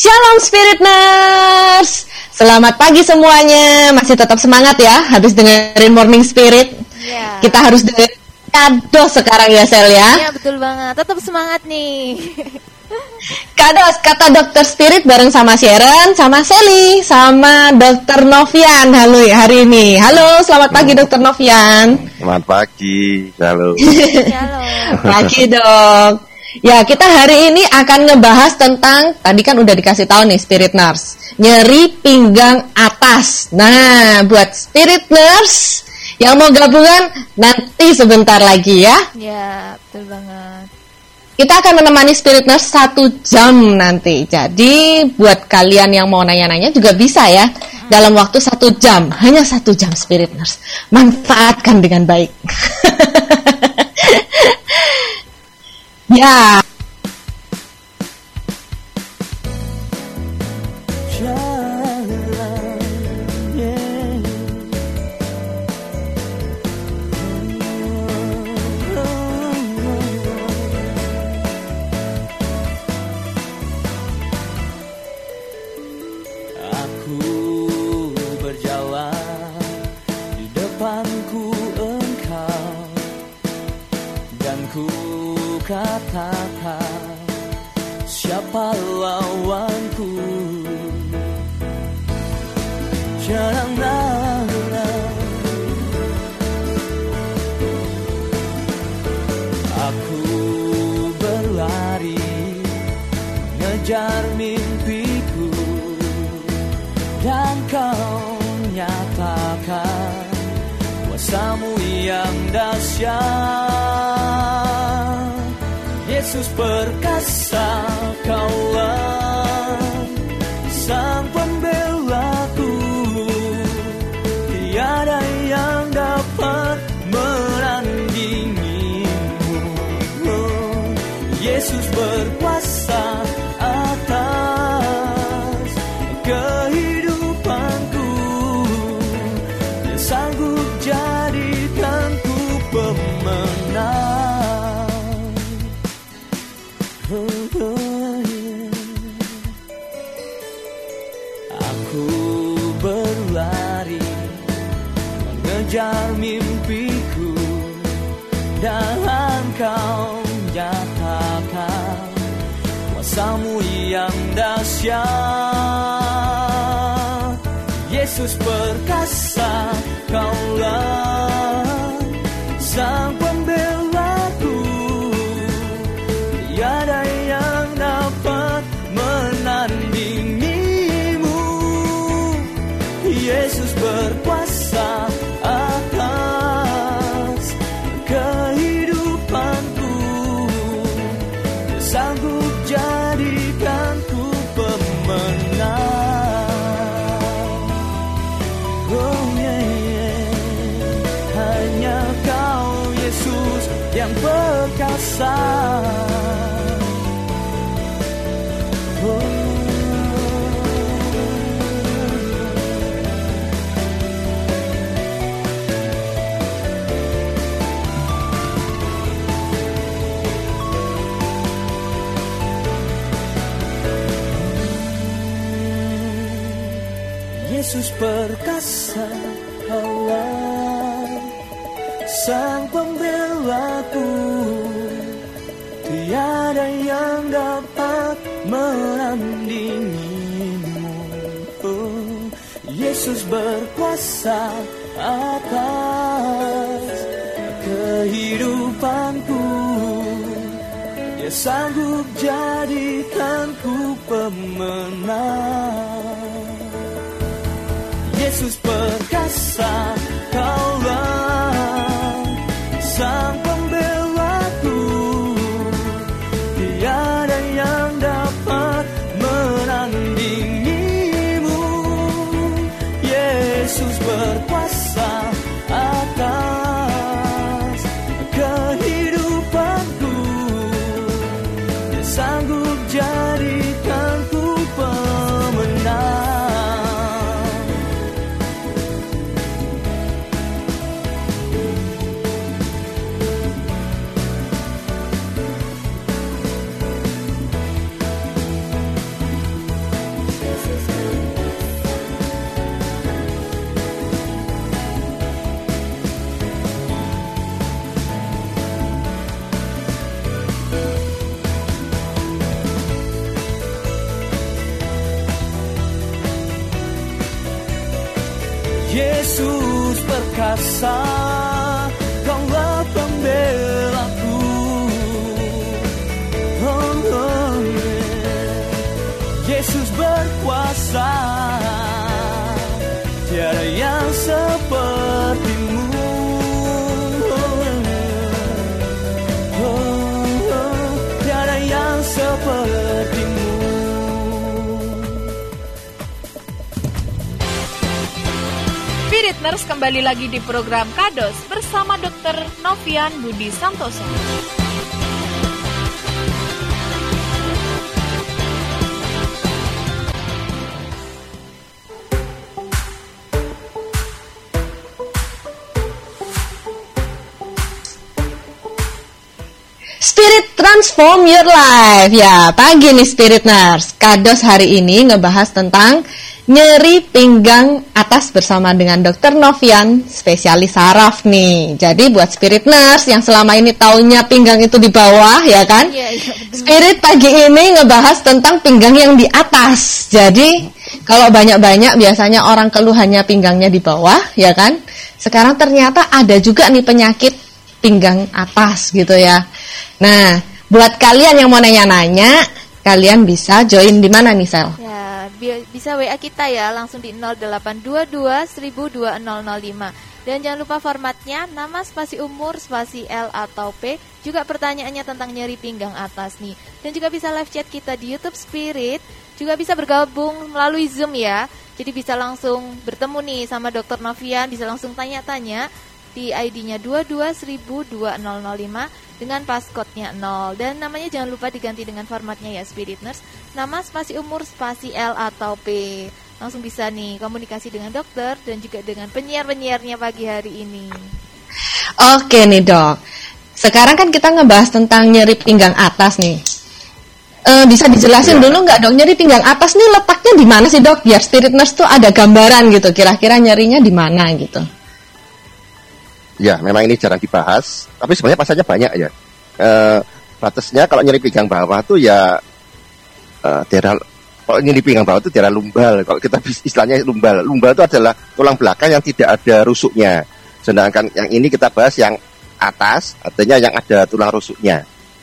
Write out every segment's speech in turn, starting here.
Shalom Spirit Nurse. Selamat pagi semuanya. Masih tetap semangat ya habis dengerin Morning Spirit. Iya. Kita harus dengerin kado sekarang ya Sel ya. Iya betul banget. Tetap semangat nih. Kado kata Dokter Spirit bareng sama Sharon, sama Sally, sama Dokter Novian. Halo ya hari ini. Halo, selamat pagi Dokter Novian. Selamat pagi, halo. Shalom. Pagi dok. Ya kita hari ini akan ngebahas tentang tadi kan udah dikasih tahu nih Spirit Nurse nyeri pinggang atas. Nah buat Spirit Nurse yang mau gabungan nanti sebentar lagi ya. Ya betul banget. Kita akan menemani Spirit Nurse satu jam nanti. Jadi buat kalian yang mau nanya-nanya juga bisa ya dalam waktu satu jam, hanya satu jam Spirit Nurse. Manfaatkan dengan baik. ya. Kuasamu yang dahsyat. Yesus perkasa kaulah. Sang pembelaku. Tiada yang dapat menandingimu Yesus berkuasa dahsyat Yesus perkasa kaulah Yesus perkasa Allah Sang pembelaku. Tiada yang dapat menandingimu. Yesus berkuasa atas kehidupanku. Dia sanggup jadikanku pemenang Yesus perkasa kaulah perkasa Nurse kembali lagi di program Kados bersama Dr. Novian Budi Santoso. Spirit Transform Your Life. Ya, pagi nih Spirit Nurse. Kados hari ini ngebahas tentang nyeri pinggang atas bersama dengan Dr. Novian, spesialis saraf nih. Jadi buat Spirit Nurse yang selama ini taunya pinggang itu di bawah, ya kan? Iya, iya, betul. Spirit pagi ini ngebahas tentang pinggang yang di atas. Jadi kalau banyak-banyak biasanya orang keluhannya pinggangnya di bawah, ya kan? Sekarang ternyata ada juga nih penyakit pinggang atas gitu ya. Nah, buat kalian yang mau nanya-nanya, kalian bisa join di mana nih Sel? Ya, bisa WA kita ya langsung di 0822 102005. Dan jangan lupa formatnya nama spasi umur spasi L atau P. Juga pertanyaannya tentang nyeri pinggang atas nih. Dan juga bisa live chat kita di YouTube Spirit. Juga bisa bergabung melalui Zoom ya. Jadi bisa langsung bertemu nih sama Dr. Novian, bisa langsung tanya-tanya di ID-nya 22005 dengan passcode-nya 0 dan namanya jangan lupa diganti dengan formatnya ya Spirit Nurse nama spasi umur spasi L atau P langsung bisa nih komunikasi dengan dokter dan juga dengan penyiar-penyiarnya pagi hari ini Oke nih dok. Sekarang kan kita ngebahas tentang nyeri pinggang atas nih. Eh, bisa dijelasin dulu nggak dok nyeri pinggang atas nih letaknya di mana sih dok? Biar spirit nurse tuh ada gambaran gitu. Kira-kira nyerinya di mana gitu. Ya, memang ini jarang dibahas, tapi sebenarnya pasarnya banyak ya. Eh, batasnya kalau nyeri pinggang bawah tuh ya eh, daerah kalau nyeri pinggang bawah itu daerah lumbal. Kalau kita istilahnya lumbal, lumbal itu adalah tulang belakang yang tidak ada rusuknya. Sedangkan yang ini kita bahas yang atas, artinya yang ada tulang rusuknya.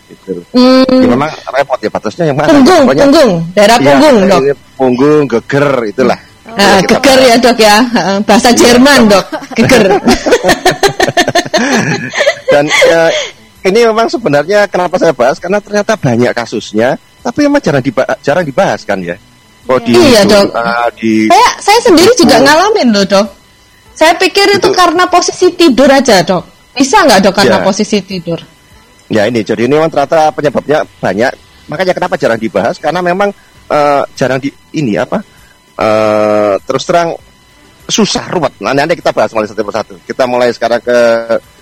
Gitu. Hmm, Ya, memang repot ya batasnya yang mana? punggung, Pokoknya- punggung, daerah Iya, punggung dok. ini Punggung, geger, itulah. Nah, Kita geger ya dok ya. Bahasa Jerman dok, geger. Dan ya, ini memang sebenarnya kenapa saya bahas karena ternyata banyak kasusnya, tapi memang jarang dibahas, jarang dibahas kan ya. Kok di, Iya, Dok. di saya saya sendiri juga Oh. ngalamin loh dok. Saya pikir itu Itu- karena posisi tidur aja dok. Bisa nggak dok karena Ya. posisi tidur? ya ini jadi ini memang ternyata penyebabnya banyak. Makanya kenapa jarang dibahas karena memang eh, jarang di ini apa eh, terus terang susah ruwet. Nah, nanti kita bahas mulai satu persatu. Kita mulai sekarang ke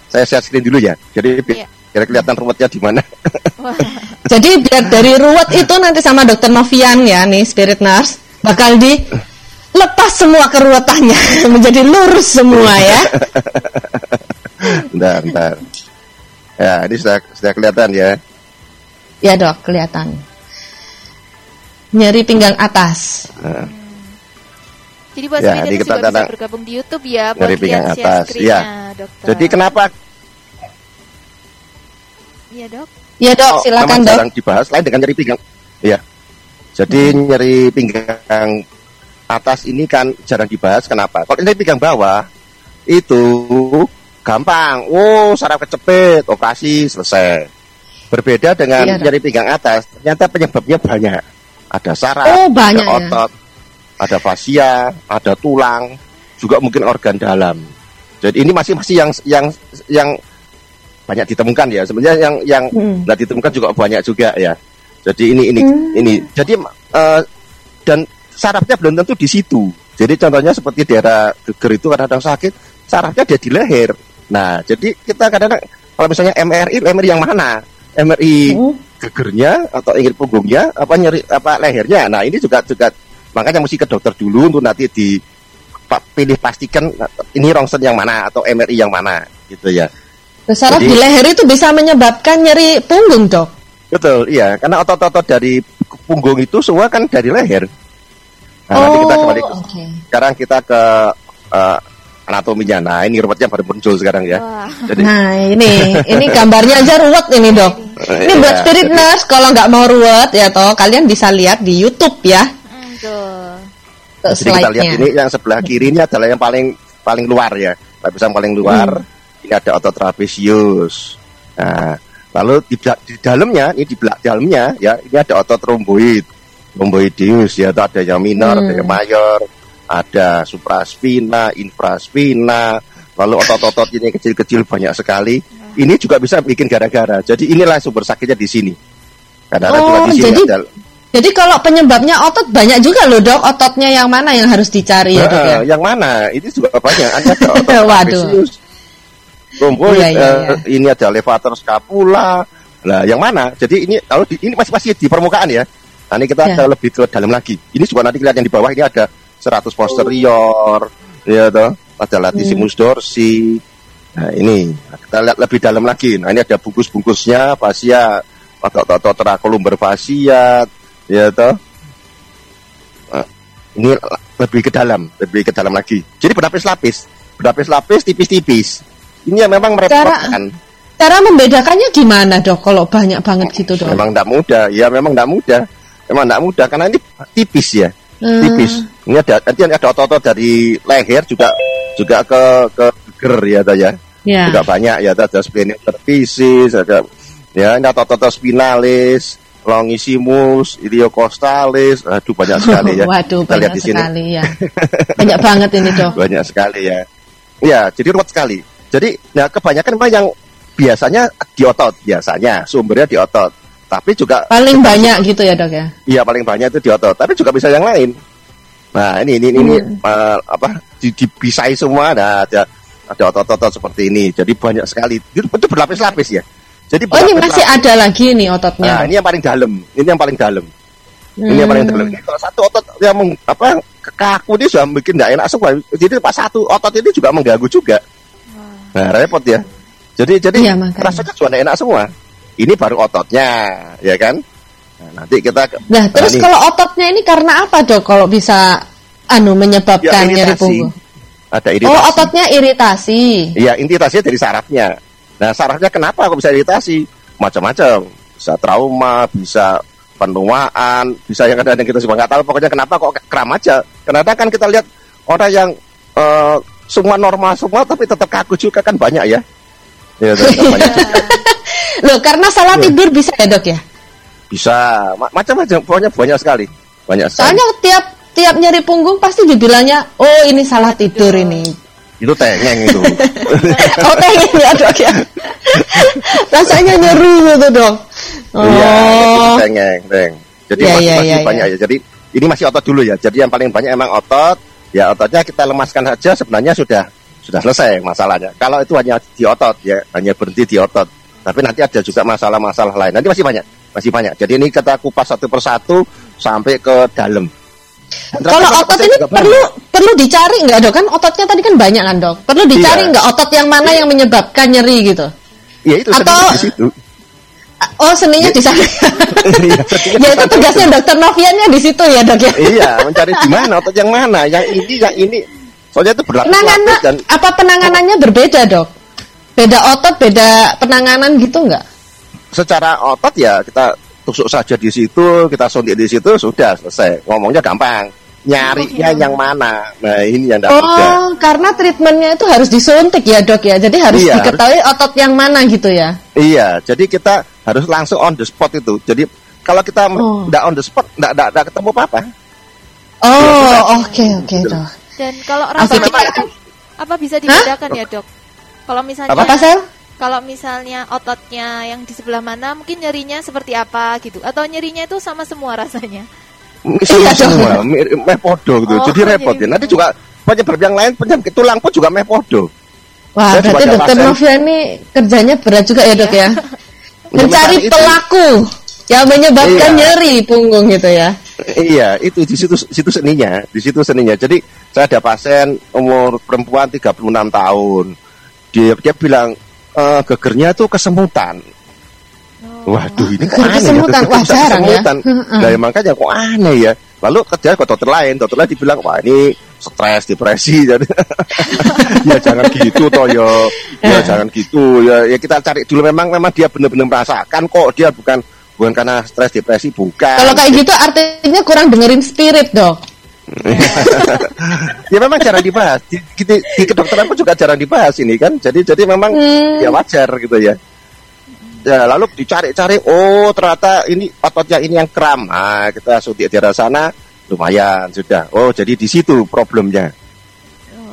saya share screen dulu ya. Jadi bi- Iya. biar kelihatan ruwetnya di mana. Jadi biar dari ruwet itu nanti sama dokter Novian ya nih spirit nurse bakal di lepas semua keruwetannya menjadi lurus semua ya. bentar, bentar. Ya, ini sudah sudah kelihatan ya. Ya dok kelihatan. Nyeri pinggang atas. Nah, jadi buat Ya, jadi kita juga bisa bergabung di YouTube ya buat Nyeri pinggang atas, iya. dokter. Jadi kenapa Iya dok. Ya dok Oh, silakan dok. jarang dibahas lain dengan nyeri pinggang. Iya. Jadi nyeri pinggang atas ini kan jarang dibahas. Kenapa? Kalau nyeri pinggang bawah itu gampang. Oh, saraf kecepit, operasi selesai. Berbeda dengan Iya, nyeri pinggang atas, ternyata penyebabnya banyak. Ada saraf, Oh, banyak ada ya. Ada fascia, ada tulang, juga mungkin organ dalam. Jadi ini masih masih yang yang yang banyak ditemukan ya. Sebenarnya yang yang Hmm. nggak ditemukan juga banyak juga ya. Jadi ini ini Hmm. ini. Jadi eh, dan sarafnya belum tentu di situ. Jadi contohnya seperti daerah geger itu kadang-kadang sakit, sarafnya dia di leher. Nah, jadi kita kadang-kadang kalau misalnya MRI, MRI yang mana? MRI Hmm. gegernya atau ingin punggungnya apa nyeri apa lehernya. Nah, ini juga juga makanya mesti ke dokter dulu untuk nanti di pilih pastikan ini rongsen yang mana atau MRI yang mana gitu ya. Saraf di leher itu bisa menyebabkan nyeri punggung dok. Betul, iya. Karena otot-otot dari punggung itu semua kan dari leher. Nah, nanti kita kembali ke, oke. sekarang kita ke eh, anatominya. Nah, ini ruwetnya baru muncul sekarang ya. Wah. Jadi Nah ini, ini gambarnya aja ruwet ini dok. Ini Iya. buat spirit nurse kalau nggak mau ruwet ya toh kalian bisa lihat di YouTube ya. Hmm, tuh. Tuh Jadi kita lihat ini yang sebelah kiri ini adalah yang paling paling luar ya, lapisan paling luar. Ini ada otot trapesius. Nah, lalu di, di dalamnya, ini di belak dalamnya ya, ini ada otot romboid, romboideus ya, itu ada yang minor, ada yang mayor, ada supraspina, infraspina, lalu otot-otot ini kecil-kecil banyak sekali. Ini juga bisa bikin gara-gara. Jadi inilah sumber sakitnya di sini. Karena Oh, juga di sini jadi ada Jadi kalau penyebabnya otot banyak juga loh dok. Ototnya yang mana yang harus dicari ya dok ya? Yang mana? Ini juga banyak. Ada otot Waduh. romboid, Iya, iya, eh, ini ada levator scapula. Nah, yang mana? Jadi ini kalau di, ini masih masih di permukaan ya. Nah, ini kita Ya. lebih ke dalam lagi. Ini juga nanti kelihatan di bawah ini ada 100 posterior, ya toh. Ada latissimus dorsi. Nah, ini Nah, kita lihat lebih dalam lagi. Nah, ini ada bungkus-bungkusnya, fascia, otot-otot trakolumbar fascia, ya toh. Nah, ini lebih ke dalam, lebih ke dalam lagi. Jadi berlapis-lapis, berlapis-lapis, tipis-tipis. Ini yang memang merepotkan. Cara membedakannya gimana dok? Kalau banyak banget gitu dok? Memang tidak mudah, ya memang tidak mudah. Memang tidak mudah karena ini tipis ya, Hmm. tipis. Ini ada nanti ada otot-otot dari leher juga juga ke ke geger ya, toh ya. Ya. Juga banyak ya, toh. ada splenic cervicis, ada ya ini otot-otot spinalis, longissimus, iliocostalis, aduh banyak sekali ya. Waduh Kita lihat banyak di sini. sekali ya. banyak banget ini dok. banyak sekali ya. Ya, jadi ruwet sekali. Jadi, nah kebanyakan memang yang biasanya di otot, biasanya sumbernya di otot. Tapi juga, Paling banyak gitu ya dok ya. iya paling banyak itu di otot. Tapi juga bisa yang lain. Nah, ini ini ini Hmm. eh, apa? Di, dipisai semua. Nah, ada ada otot-otot seperti ini. Jadi banyak sekali. Itu, itu berlapis-lapis ya. Jadi Oh ini masih ada lagi nih ototnya. Nah, ini yang paling dalam. Ini yang paling dalam. Ini yang paling Hmm. dalam. Ini kalau satu otot yang meng- apa kaku ini sudah bikin tidak enak semua. Jadi pas satu otot ini juga mengganggu juga. Nah, repot ya. Jadi jadi Iya, makanya. rasanya tidak enak semua. Ini baru ototnya, ya kan? Nah, nanti kita ke- Nah terus ini, kalau ototnya ini karena apa dok? Kalau bisa anu menyebabkan Ya, nyeri iritasi. punggung? ada iritasi. Oh ototnya iritasi. Iya, iritasinya dari sarafnya. Nah, sarafnya kenapa kok bisa iritasi? Macam-macam. Bisa trauma, bisa penuaan, bisa yang kadang-kadang kita juga nggak tahu. Pokoknya kenapa kok kram aja? Karena kan kita lihat orang yang eh, semua normal semua tapi tetap kaku juga kan banyak ya. Ya, tetap banyak juga. Loh karena salah Iya. tidur bisa ya dok ya? Bisa Ma- macam-macam, pokoknya banyak sekali. Banyak sekali. Soalnya tiap tiap nyeri punggung pasti dibilangnya, oh ini salah tidur ini. Itu tengeng itu. Oh pengen ya dok ya. Rasanya nyeri gitu dok. Oh. Iya, tengeng, teng. Jadi Iya, masih, iya, masih iya, banyak ya. Jadi ini masih otot dulu ya. Jadi yang paling banyak emang otot. Ya ototnya kita lemaskan saja sebenarnya sudah sudah selesai masalahnya. Kalau itu hanya di otot ya, hanya berhenti di otot. Tapi nanti ada juga masalah-masalah lain. Nanti masih banyak, masih banyak. Jadi ini kita kupas satu persatu sampai ke dalam. Kalau otot ini juga banyak. perlu perlu dicari nggak dok kan ototnya tadi kan banyak kan dok. Perlu dicari Iya. nggak otot yang mana yang menyebabkan nyeri gitu. Ya itu Atau- di situ. Oh seninya di sana. Iya, ya itu tugasnya dokter Noviannya di situ ya dok ya. iya, mencari di mana otot yang mana, yang ini, yang ini. Soalnya itu Penanganan dan apa penanganannya berbeda dok? Beda otot, beda penanganan gitu nggak? secara otot ya kita tusuk saja di situ, kita suntik di situ sudah selesai. Ngomongnya gampang. Nyarinya yang mana? Nah, ini yang tidak. Oh, karena treatmentnya itu harus disuntik ya dok ya. Jadi harus Iya, diketahui otot yang mana gitu ya. Iya, jadi kita harus langsung on the spot itu. Jadi kalau kita Oh. tidak on the spot, tidak ketemu apa-apa. Oh, oke oke Betul. dok. Dan kalau rasa apa, apa bisa dibedakan ya dok? Kalau misalnya Apa? Apa? Kalau misalnya ototnya yang di sebelah mana mungkin nyerinya seperti apa gitu atau nyerinya itu sama semua rasanya Semua, Iya, semua meh podo gitu. Oh, jadi repot ya. jadi Nanti juga penyebab yang lain penyakit tulang pun juga meh podo. Wah, Saya berarti dokter Novia ini kerjanya berat juga ya dok ya. Mencari Mencari itu. pelaku yang menyebabkan Iya. nyeri punggung gitu ya. Iya, itu di situ situ seninya, di situ seninya. Jadi saya ada pasien umur perempuan 36 tahun. Dia dia bilang e, gegernya tuh kesemutan. Waduh, ini kok aneh kesemutan. ya, Wah, jarang ya. kesemutan. Heeh. Nah, ya makanya kok aneh ya. lalu kerja ke dokter lain dokter lain dibilang wah ini stres depresi jadi ya jangan gitu toh yo ya jangan gitu ya ya kita cari dulu memang memang dia benar-benar merasakan kok dia bukan bukan karena stres depresi bukan Kalau kayak gitu artinya kurang dengerin spirit dok. ya memang jarang dibahas di, di, di kedokteran pun juga jarang dibahas ini kan jadi jadi memang Hmm. ya wajar gitu ya ya lalu dicari-cari oh ternyata ini ototnya ini yang kram ah kita suntik di daerah sana lumayan sudah oh jadi di situ problemnya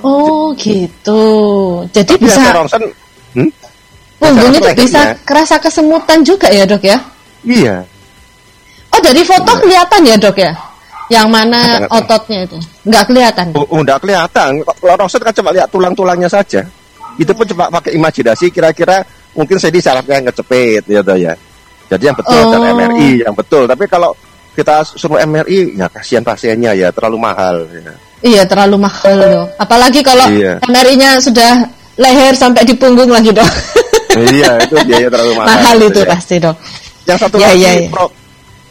Oh gitu. Jadi Tapi ya, bisa rongsen hmm? punggungnya tuh bisa kerasa kesemutan juga ya dok ya? iya Oh dari foto Iya. kelihatan ya dok ya? Yang mana Nggak- ototnya itu? Nggak kelihatan. oh, oh enggak kelihatan kalau rongsen kan cuma lihat tulang-tulangnya saja itu pun cuma pakai imajinasi kira-kira mungkin saya di sarafnya yang kecepit ya ya jadi yang betul Oh. dan MRI yang betul tapi kalau kita suruh MRI ya kasihan pasiennya ya terlalu mahal ya. Iya terlalu mahal dok. Apalagi kalau Iya. MRI-nya sudah leher sampai di punggung lagi dok. iya itu biaya terlalu mahal mahal gitu itu ya. pasti dok. yang satu Ya, lagi ya, ya. pro-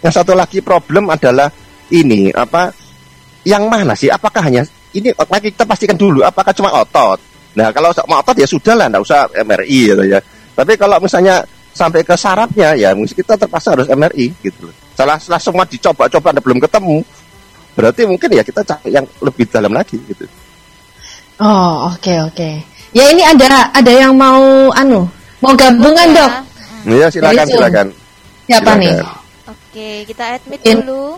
yang satu lagi problem adalah ini apa yang mana sih apakah hanya ini lagi kita pastikan dulu apakah cuma otot nah kalau cuma otot ya sudah lah nggak usah MRI gitu ya tapi kalau misalnya sampai ke sarafnya ya mungkin kita terpaksa harus MRI gitu loh setelah, setelah semua dicoba-coba anda belum ketemu berarti mungkin ya kita cari yang lebih dalam lagi gitu Oh oke oke. Ya ini ada ada yang mau anu mau gabungan dok. Ya silakan silakan Siapa Silakan. nih? Oke, kita admit In. dulu.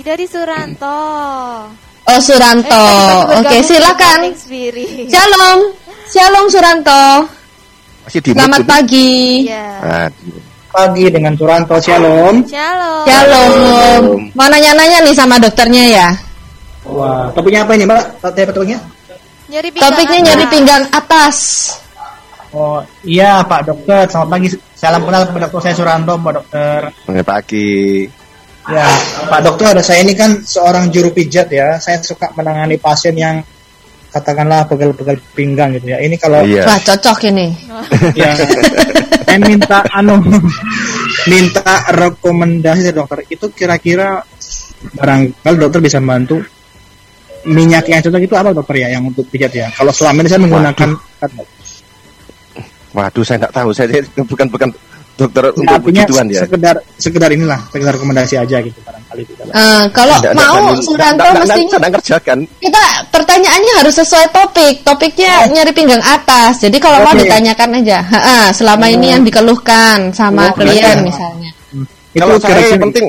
Dari Suranto. Oh Suranto. Eh, Oke gabung silakan. Shalom. Shalom Suranto. masih di Selamat pagi. Ya. Pagi dengan Suranto Shalom. Shalom. Shalom. Mau nanya-nanya nih sama dokternya ya. Wah, topiknya apa ini, Mbak? Topiknya topiknya? Nyeri pinggang Topiknya atas. nyeri pinggang atas. Oh, iya Pak Dokter. Selamat pagi. Salam kenal Pak Dokter saya Suranto, Pak Dokter. selamat pagi Ya, Pak Dokter, ada saya ini kan seorang juru pijat ya. Saya suka menangani pasien yang katakanlah pegel-pegel pinggang gitu ya. Ini kalau iya Wah cocok ini. ya saya minta anu minta rekomendasi dari dokter itu kira-kira barangkali dokter bisa bantu minyak yang cocok itu apa dokter ya yang untuk pijat ya kalau selama ini saya menggunakan Waduh, saya nggak tahu. Saya bukan bukan dokter Ya, untuk artinya begituan ya. sekedar sekedar inilah sekedar rekomendasi aja gitu barangkali gitu. Eh, kalau Nggak- mau Suranto mestinya sedang kerjakan. kita pertanyaannya harus sesuai topik. Topiknya nyeri pinggang atas. Jadi kalau mau Oke. ditanyakan aja. Ha-ha, selama ini yang dikeluhkan sama Oh, klien misalnya. Kalau saya yang penting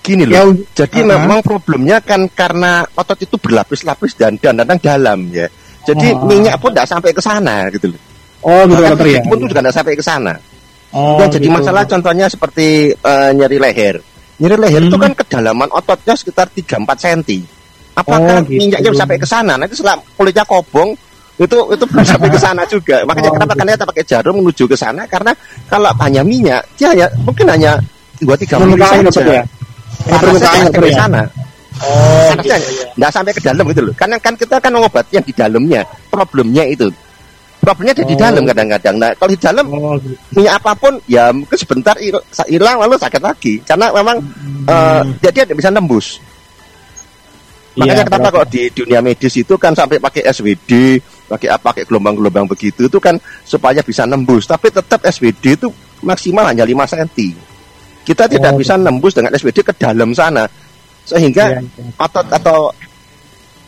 gini Ya, loh. u- Jadi uh-huh. memang problemnya kan karena otot itu berlapis-lapis dan dan datang dalam ya. Jadi Oh. minyak pun tidak sampai ke sana gitu loh. oh gitu Bahkan dokter ya itu pun juga tidak sampai ke sana. Oh, yang jadi gitu. masalah contohnya seperti eh, nyeri leher. Nyeri leher itu Hmm. kan kedalaman ototnya sekitar 3-4 cm. Apakah Oh, gitu. minyaknya bisa sampai ke sana? Nanti setelah kulitnya kobong itu itu sampai ke sana juga. Makanya Oh, kenapa gitu. kan kita pakai jarum menuju ke sana karena kalau hanya minyak dia ya mungkin hanya dua tiga menit saja. ya Panasnya sampai ya sana. oh Panasnya gitu, ya. nggak sampai ke dalam gitu loh. Karena kan kita kan mengobati yang di dalamnya. Problemnya itu. Problemnya ada di Oh. dalam kadang-kadang. Nah, kalau di dalam oh gitu. minyak apa pun ya mungkin sebentar hil- hilang lalu sakit lagi. Karena memang eh, dia dia tidak bisa nembus. Makanya Iya, kenapa? kalau di dunia medis itu kan sampai pakai SWD pakai apa pakai gelombang-gelombang begitu itu kan supaya bisa nembus. Tapi tetap SWD itu maksimal hanya 5 cm kita tidak Oh, bisa nembus dengan SWD ke dalam sana. Sehingga Iya, iya. otot atau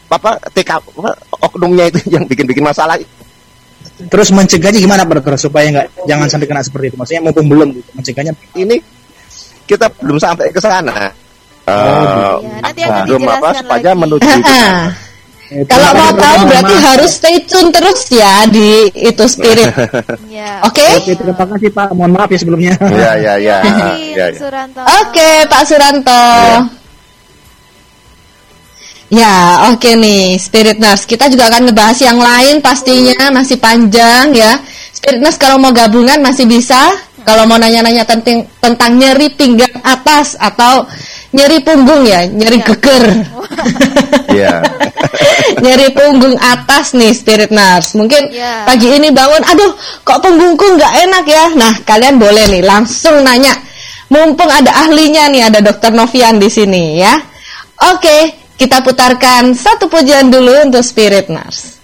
apa TK apa, oknumnya itu yang bikin-bikin masalah terus mencegahnya gimana Pak dokter supaya nggak jangan sampai kena seperti itu maksudnya mumpung belum gitu mencegahnya ini kita belum sampai ke sana. Oh, Eh, gitu. Ya, nanti akan belum apa lagi. menuju Kalau mau tahu berarti harus stay tune terus ya di itu spirit. Ya. Oke? Oke, terima kasih Pak. Mohon maaf ya sebelumnya. Ya ya ya. Oke, Pak Suranto. Ya, Ya, oke okay nih, Spirit Nurse. Kita juga akan ngebahas yang lain pastinya masih panjang ya. Spirit Nurse kalau mau gabungan masih bisa. Kalau mau nanya-nanya tentang tentang nyeri pinggang atas atau nyeri punggung ya, nyeri ya. geger. Iya. nyeri punggung atas nih Spirit Nurse. Mungkin ya. pagi ini bangun, aduh kok punggungku nggak enak ya. Nah, kalian boleh nih langsung nanya. Mumpung ada ahlinya nih, ada Dokter Novian di sini ya. Oke. Okay. Kita putarkan satu pujian dulu untuk Spirit Nurse.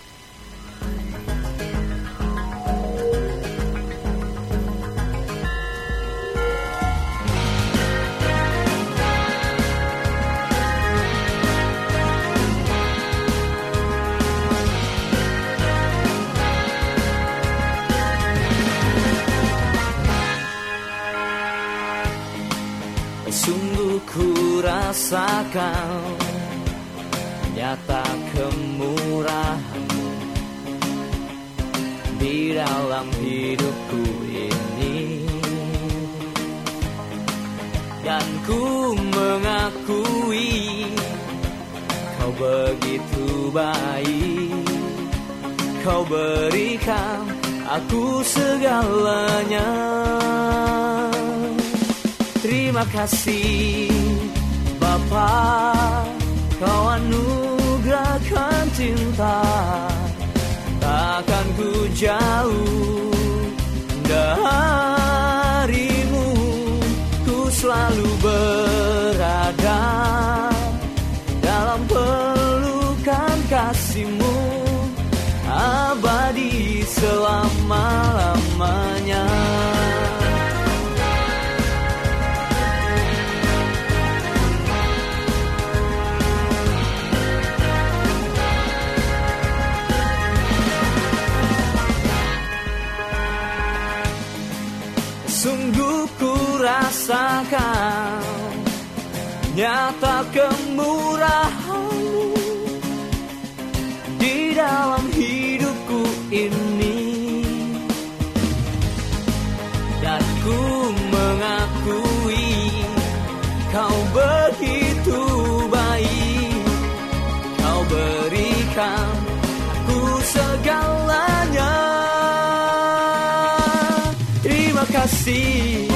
kasih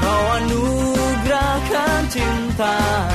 Kau anugerahkan cinta.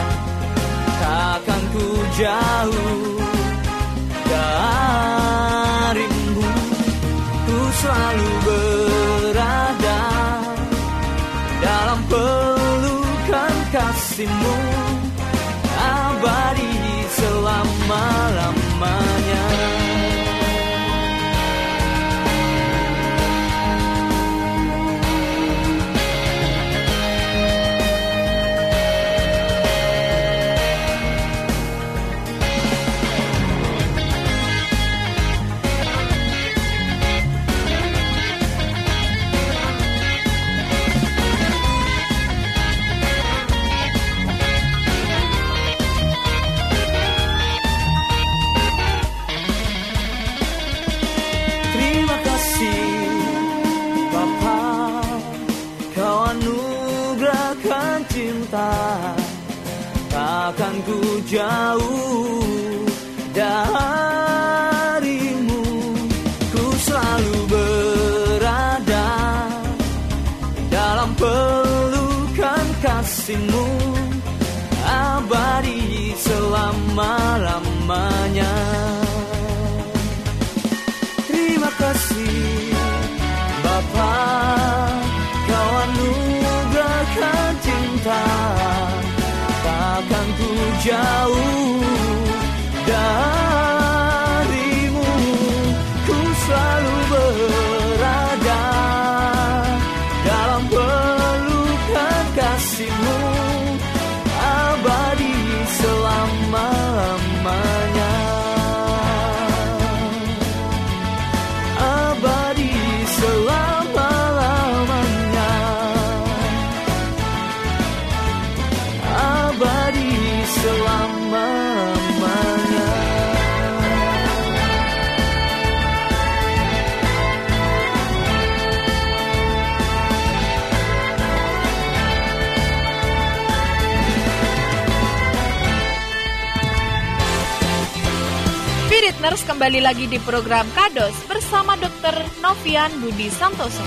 甲午 kembali lagi di program Kados bersama Dr. Novian Budi Santoso.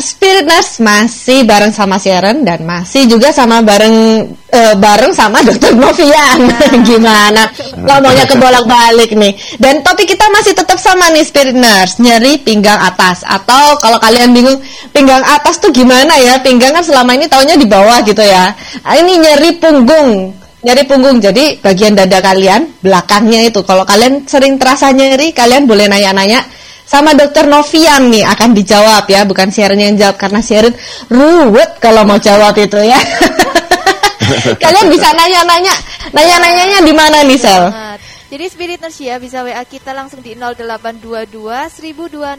Spirit Nurse masih bareng sama Sharon dan masih juga sama bareng eh, bareng sama Dokter Novian. Gimana? Ngomongnya kebolak-balik nih. Dan topik kita masih tetap sama nih Spirit Nurse, nyeri pinggang atas atau kalau kalian bingung pinggang atas tuh gimana ya? Pinggang kan selama ini taunya di bawah gitu ya. Ah, ini nyeri punggung. Nyeri punggung. Jadi bagian dada kalian belakangnya itu kalau kalian sering terasa nyeri, kalian boleh nanya-nanya sama dokter Novian nih akan dijawab ya, bukan Sharon yang jawab karena Sharon ruwet kalau mau jawab itu ya. Kalian bisa nanya-nanya, nanya-nanyanya di mana nih Sel? Jadi Spirit Nurse ya bisa WA kita langsung di 0822 102005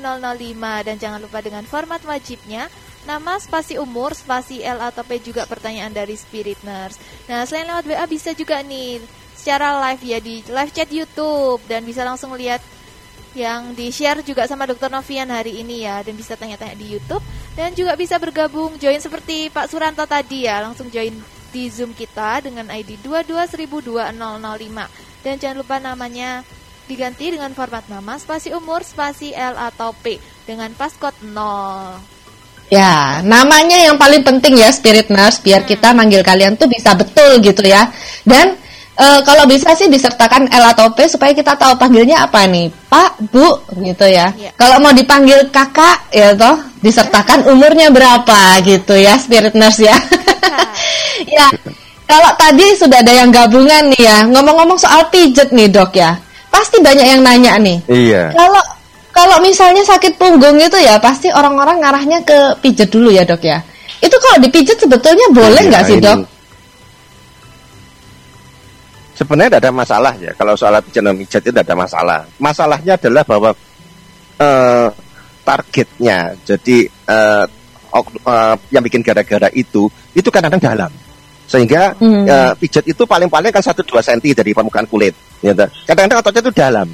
dan jangan lupa dengan format wajibnya nama spasi umur spasi L atau P juga pertanyaan dari Spirit Nurse. Nah selain lewat WA bisa juga nih secara live ya di live chat YouTube dan bisa langsung lihat yang di share juga sama Dokter Novian hari ini ya dan bisa tanya-tanya di YouTube dan juga bisa bergabung join seperti Pak Suranto tadi ya langsung join di Zoom kita dengan ID 2200005 dan jangan lupa namanya diganti dengan format nama spasi umur spasi L atau P dengan passcode 0. Ya, namanya yang paling penting ya Spirit Nurse biar kita manggil kalian tuh bisa betul gitu ya. Dan eh, kalau bisa sih disertakan L atau P supaya kita tahu panggilnya apa nih, Pak, Bu, gitu ya. Iya. Kalau mau dipanggil kakak, ya toh disertakan umurnya berapa gitu ya Spirit Nurse ya. ya, kalau tadi sudah ada yang gabungan nih ya, ngomong-ngomong soal pijet nih dok ya, pasti banyak yang nanya nih. Iya. Kalau kalau misalnya sakit punggung itu ya pasti orang-orang ngarahnya ke pijet dulu ya dok ya. Itu kalau dipijet sebetulnya boleh Iya, nggak sih ini. dok? Sebenarnya tidak ada masalah ya. Kalau soal pijat dan pijat itu tidak ada masalah. Masalahnya adalah bahwa eh, targetnya, jadi eh, ok- eh, yang bikin gara-gara itu, itu kadang-kadang dalam. Sehingga Hmm. eh, pijat itu paling-paling kan 1-2 cm dari permukaan kulit. ya. Kadang-kadang ototnya itu dalam.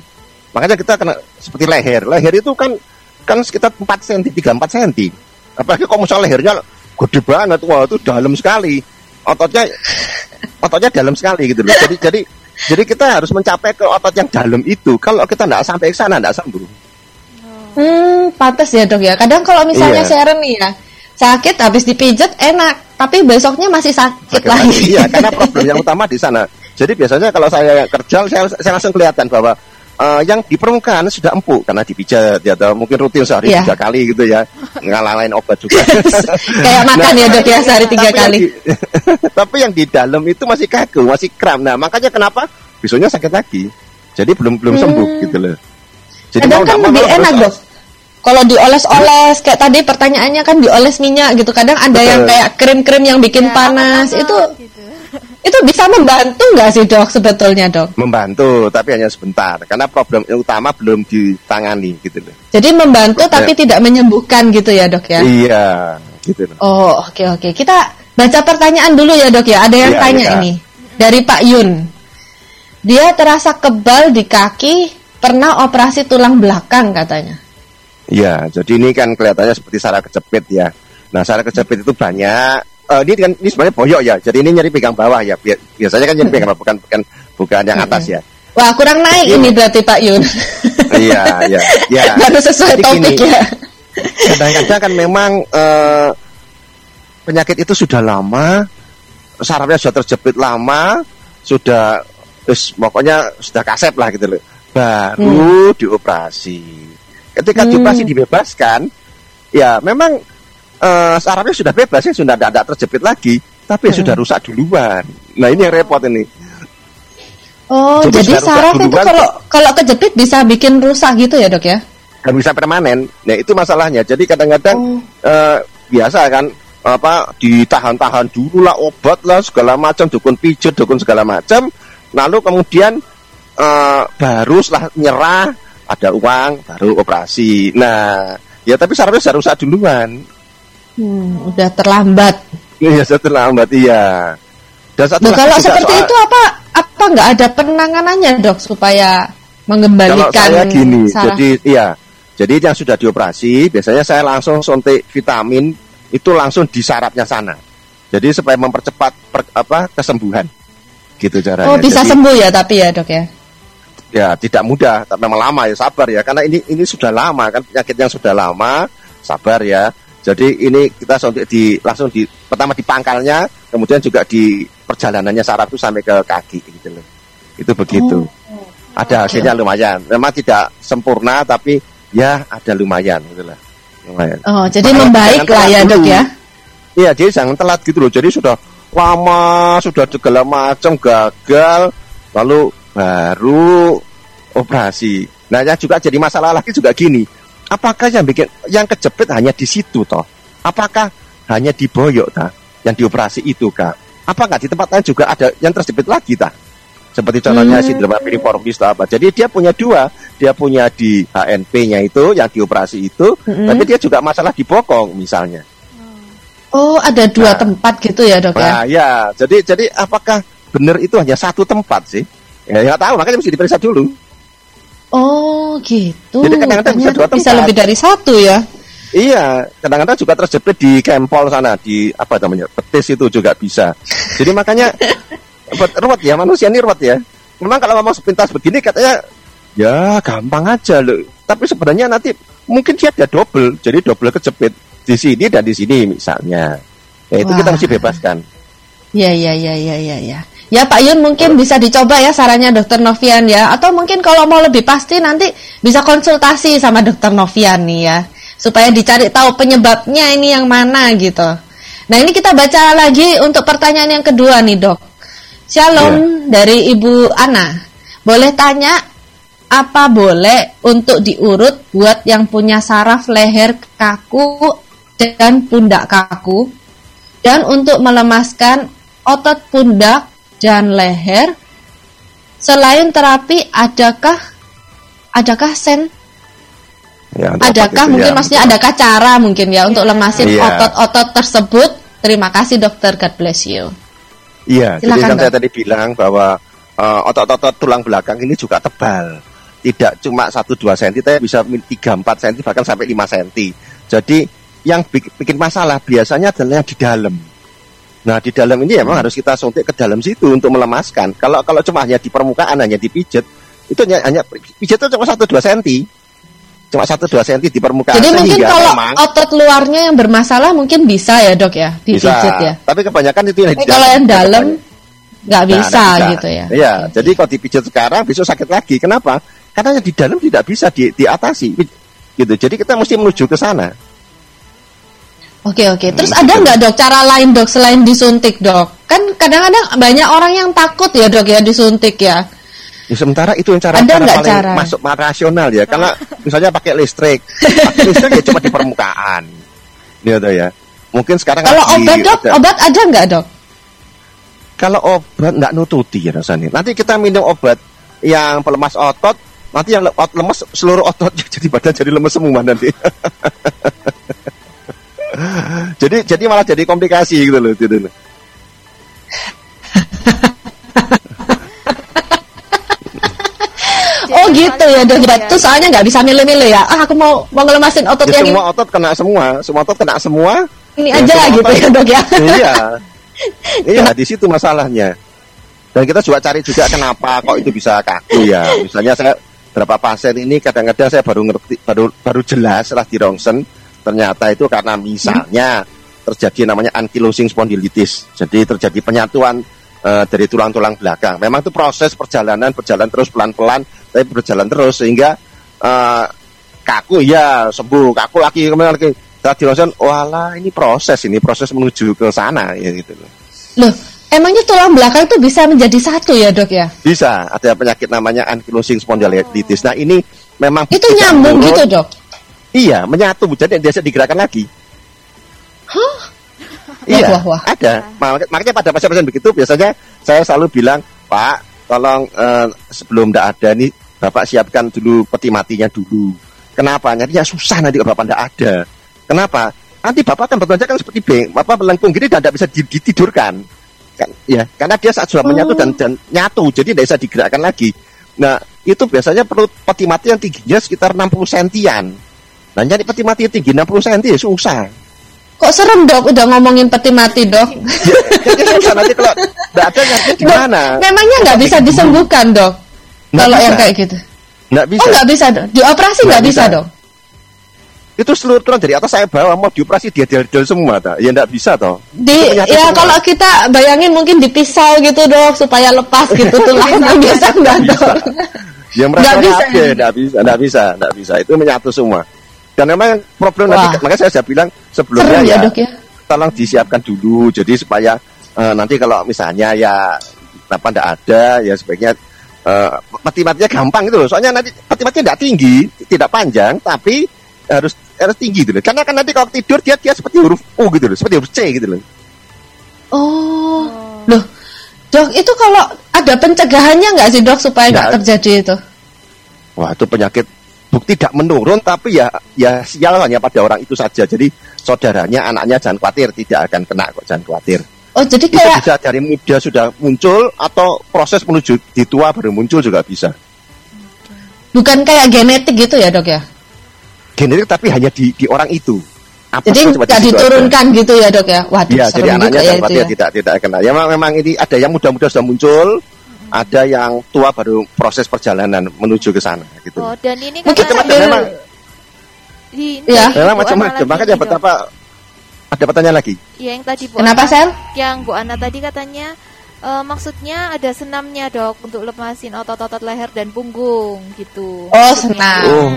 Makanya kita kena seperti leher. Leher itu kan kan sekitar 4 cm, 3-4 cm. Apalagi kalau misalnya lehernya gede banget, wah itu dalam sekali. Ototnya ototnya dalam sekali gitu loh. Jadi jadi jadi kita harus mencapai ke otot yang dalam itu. Kalau kita tidak sampai ke sana tidak sembuh. Hmm, pantas ya dok ya. Kadang kalau misalnya Iya. Sharon nih ya sakit habis dipijet enak, tapi besoknya masih sakit, Sakit lagi. lagi. Iya, karena problem yang utama di sana. Jadi biasanya kalau saya kerja, saya, saya langsung kelihatan bahwa eh, yang di permukaan sudah empuk karena dipijat ya, atau mungkin rutin sehari Iya. tiga kali gitu ya, ngalahin obat juga. Kayak makan ya dok ya sehari tiga tapi kali. Yang di, tapi yang di dalam itu masih kaku, masih kram. Nah, makanya kenapa besoknya sakit lagi. Jadi belum belum sembuh Hmm. gitu loh. Jadi Kadang mau kan mau lebih enak dok. Kalau dioles-oles kayak tadi pertanyaannya kan dioles minyak gitu. Kadang ada yang Betul. kayak krim-krim yang bikin Ya, panas. Itu gitu. itu bisa membantu nggak sih dok sebetulnya dok? membantu tapi hanya sebentar karena problem yang utama belum ditangani gitu loh. Jadi membantu Ya. tapi tidak menyembuhkan gitu ya dok ya? Iya, gitu loh. Oh oke oke kita baca pertanyaan dulu ya dok ya. Ada yang Iya, tanya iya. ini dari Pak Yun. Dia terasa kebal di kaki, pernah operasi tulang belakang katanya. Iya, jadi ini kan kelihatannya seperti saraf kejepit ya. Nah, saraf kejepit itu banyak. Eh, ini kan ini sebenarnya boyok ya. Jadi ini nyeri pinggang bawah ya. Bi- Biasanya kan nyeri pinggang bawah bukan bukan bukan yang atas ya. Wah kurang naik Iya. ini berarti Pak Yun. iya, iya, iya. Baru sesuai Jadi topik gini, ya. Kadang-kadang kan memang eh, penyakit itu sudah lama, sarafnya sudah terjepit lama, sudah terus pokoknya sudah kasep lah gitu loh. Baru dioperasi. Ketika Hmm. dioperasi dibebaskan, ya memang eh, sarafnya sudah bebas ya sudah tidak terjepit lagi, tapi ya sudah rusak duluan. Nah ini yang repot ini. Oh Jadi jadi saraf itu kalau kalau kejepit bisa bikin rusak gitu ya dok ya? dan bisa permanen. Nah itu masalahnya. Jadi kadang-kadang Oh. eh, biasa kan apa ditahan-tahan dulu lah obat lah segala macam dukun pijat dukun segala macam lalu kemudian eh, baru setelah nyerah ada uang baru operasi nah ya tapi sarafnya sudah rusak duluan Hmm, udah terlambat. iya sudah terlambat iya dan satu Nah, kalau seperti soal- itu apa apa nggak ada penanganannya dok supaya Kalau mengembalikan saya gini, saraf? jadi iya, jadi yang sudah dioperasi, biasanya saya langsung suntik vitamin itu langsung di sarafnya sana. Jadi supaya mempercepat per- apa kesembuhan, gitu caranya. oh bisa Jadi, sembuh ya tapi ya dok ya? Ya tidak mudah, tapi memang lama ya sabar ya, karena ini ini sudah lama kan penyakit yang sudah lama, sabar ya. Jadi ini kita suntik di langsung di pertama di pangkalnya, kemudian juga di perjalanannya saraf itu sampai ke kaki gitu loh. Itu begitu. Ada hasilnya lumayan. Memang tidak sempurna tapi ya ada lumayan gitu lah. Lumayan. Oh, jadi Makanya membaik lah ya, Dok ya. Iya, jadi jangan telat gitu loh. Jadi sudah lama, sudah segala macam gagal, lalu baru operasi. Nah, yang juga jadi masalah lagi juga gini. Apakah yang bikin yang kejepit hanya di situ toh? Apakah hanya di boyok ta? Yang dioperasi itu kah? Apa nggak di tempat lain juga ada yang terjepit lagi ta? Seperti contohnya Hmm. sindrom piriformis atau apa. Jadi dia punya dua, dia punya di HNP-nya itu yang dioperasi itu, Mm-mm. tapi dia juga masalah di bokong misalnya. Oh, ada dua Nah. tempat gitu ya, Dok ya. Nah, ya, jadi jadi apakah benar itu hanya satu tempat sih? Ya nggak tahu, makanya mesti diperiksa dulu. Oh, gitu. Jadi kadang-kadang bisa dua bisa tempat. lebih dari satu ya. Iya, kadang-kadang juga terjepit di kempol sana, di apa namanya, betis itu juga bisa. Jadi makanya ruwet ya, manusia ini ruwet ya. Memang kalau ngomong sepintas begini katanya ya gampang aja loh. Tapi sebenarnya nanti mungkin dia ada double, jadi double kejepit di sini dan di sini misalnya. Ya itu kita Wah. mesti bebaskan. Ya, ya, ya, ya, ya, ya. Ya Pak Yun mungkin bisa dicoba ya sarannya Dokter Novian ya. Atau mungkin kalau mau lebih pasti nanti bisa konsultasi sama Dokter Novian nih ya. Supaya dicari tahu penyebabnya ini yang mana gitu. Nah ini kita baca lagi untuk pertanyaan yang kedua nih dok. Shalom dari Ibu Ana. Boleh tanya apa boleh untuk diurut buat yang punya saraf leher kaku dan pundak kaku dan untuk melemaskan otot pundak dan leher selain terapi adakah adakah sen Ya, adakah obat itu mungkin ya. maksudnya adakah cara mungkin ya untuk lemasin Iya. otot-otot tersebut terima kasih dokter God bless you Iya, jadi Silakan, kan saya tadi bilang bahwa eh, otot-otot tulang belakang ini juga tebal. Tidak cuma 1-2 cm, tapi bisa 3-4 cm, bahkan sampai 5 cm. Jadi yang bik- bikin masalah biasanya adalah yang di dalam. Nah, di dalam ini memang harus kita suntik ke dalam situ untuk melemaskan. Kalau kalau cuma hanya di permukaan, hanya dipijet, itu hanya, hanya pijet itu cuma 1-2 cm. Cuma 1-2 cm di permukaan. jadi mungkin kalau memang otot luarnya yang bermasalah mungkin bisa ya dok ya bisa. dipijit ya Tapi kebanyakan itu yang di kalau yang dalam nggak Nah, bisa nggak gitu ya Iya, jadi kalau dipijat sekarang besok sakit lagi. Kenapa? Karena yang di dalam tidak bisa di, diatasi. Gitu. Jadi kita mesti menuju ke sana. Oke oke. Terus Hmm, ada gitu. nggak dok cara lain dok selain disuntik dok? Kan kadang-kadang banyak orang yang takut ya dok ya disuntik ya. Ya, sementara itu yang cara, Ada cara paling cara? masuk rasional ya. Karena misalnya pakai listrik, pakai listrik ya cuma di permukaan. Gitu ya. Mungkin sekarang Kalau lagi obat dok, ada- obat ada nggak dok? kalau obat nggak nututi ya rasanya. Nanti kita minum obat yang pelemas otot, nanti yang le- ot- lemes seluruh otot jadi badan jadi lemes semua nanti. jadi jadi malah jadi komplikasi gitu loh gitu loh. Oh gitu ya dok. ya. Itu soalnya nggak bisa milih-milih ya. Ah aku mau mau ngelemasin otot Ya, yang semua otot kena semua, semua otot kena semua. ini Ya, aja semua gitu otot- ya dok ya. iya. Iya, di situ masalahnya. Dan kita juga cari juga kenapa kok itu bisa kaku ya. Misalnya saya berapa pasien ini kadang-kadang saya baru ngerti baru baru jelas setelah di rongsen ternyata itu karena misalnya terjadi namanya ankylosing spondylitis. Jadi terjadi penyatuan eh, dari tulang-tulang belakang. Memang itu proses perjalanan berjalan terus pelan-pelan tapi berjalan terus sehingga eh, kaku ya sembuh, kaku lagi kemudian lagi setelah di rongsen, walah ini proses ini proses menuju ke sana ya gitu loh. Loh, emangnya tulang belakang itu bisa menjadi satu ya dok ya? Bisa, ada penyakit namanya ankylosing spondylitis. Nah, ini memang Itu nyambung gitu dok? Iya, menyatu. Jadi dia bisa digerakkan lagi. Hah? Iya, Wah, wah, wah. ada. Mak- Makanya pada pasien-pasien begitu biasanya saya selalu bilang, Pak, tolong eh, sebelum tidak ada nih, Bapak siapkan dulu peti matinya dulu. Kenapa? Nanti ya susah nanti kalau Bapak tidak ada. Kenapa? Nanti Bapak akan berbelanja kan seperti beng, Bapak melengkung gini dan tidak bisa di- ditidurkan. Kan, ya, karena dia saat sudah menyatu Oh. dan, dan nyatu, jadi tidak bisa digerakkan lagi. Nah, itu biasanya perlu peti mati yang tingginya sekitar 60 sentian. Nah, nyari peti mati yang tinggi 60 cm ya susah. Kok serem dok udah ngomongin peti mati dok? Jadi susah nanti kalau tidak ada nyarinya di Dok, mana? Memangnya nggak bisa disembuhkan dok? Nggak Kalau bisa. yang kayak gitu? Nggak bisa. Oh nggak bisa dok? Dioperasi nggak Nggak bisa bisa. dok? itu seluruh tulang dari atas saya bawah mau dioperasi dia del semua tak? Ya enggak bisa toh. Di ya semua. kalau kita bayangin mungkin dipisau gitu dok supaya lepas gitu tulangnya biasa enggak dok. Ya merasa Nggak bisa. aja, enggak bisa, enggak bisa, enggak bisa. Itu menyatu semua. Dan memang problem Wah. nanti makanya saya sudah bilang sebelumnya Serem ya ya, dok ya. tolong disiapkan dulu jadi supaya eh, nanti kalau misalnya ya apa enggak ada ya sebaiknya eh, mati-matinya gampang itu loh. Soalnya nanti mati-matinya enggak tinggi, tidak panjang tapi harus harus tinggi gitu loh. Karena kan nanti kalau tidur dia dia seperti huruf U gitu loh, seperti huruf C gitu loh. Oh, loh dok itu kalau ada pencegahannya nggak sih dok supaya Nggak. terjadi itu? Wah itu penyakit bukti tidak menurun tapi ya ya sial hanya pada orang itu saja. Jadi saudaranya, anaknya jangan khawatir tidak akan kena kok jangan khawatir. Oh jadi Itu kayak bisa dari muda sudah muncul atau proses menuju di tua baru muncul juga bisa. bukan kayak genetik gitu ya dok ya? Genetik tapi hanya di, di orang itu. Apa Jadi nggak aja. diturunkan gitu ya dok ya? Waduh Iya, serem jadi anaknya ya jangan itu khawatir ya. tidak tidak kena. Ya memang, memang ini ada yang muda-muda sudah muncul, ada yang tua baru proses perjalanan menuju ke sana gitu. Oh, dan ini Mungkin kata sambil- memang di Ya. memang macam-macam. Makanya betapa ada pertanyaan lagi. Ya, yang tadi Bu Kenapa Sel? Yang Bu Ana tadi katanya eh, maksudnya ada senamnya dok untuk lepasin otot-otot leher dan punggung gitu. Oh senang. Oh,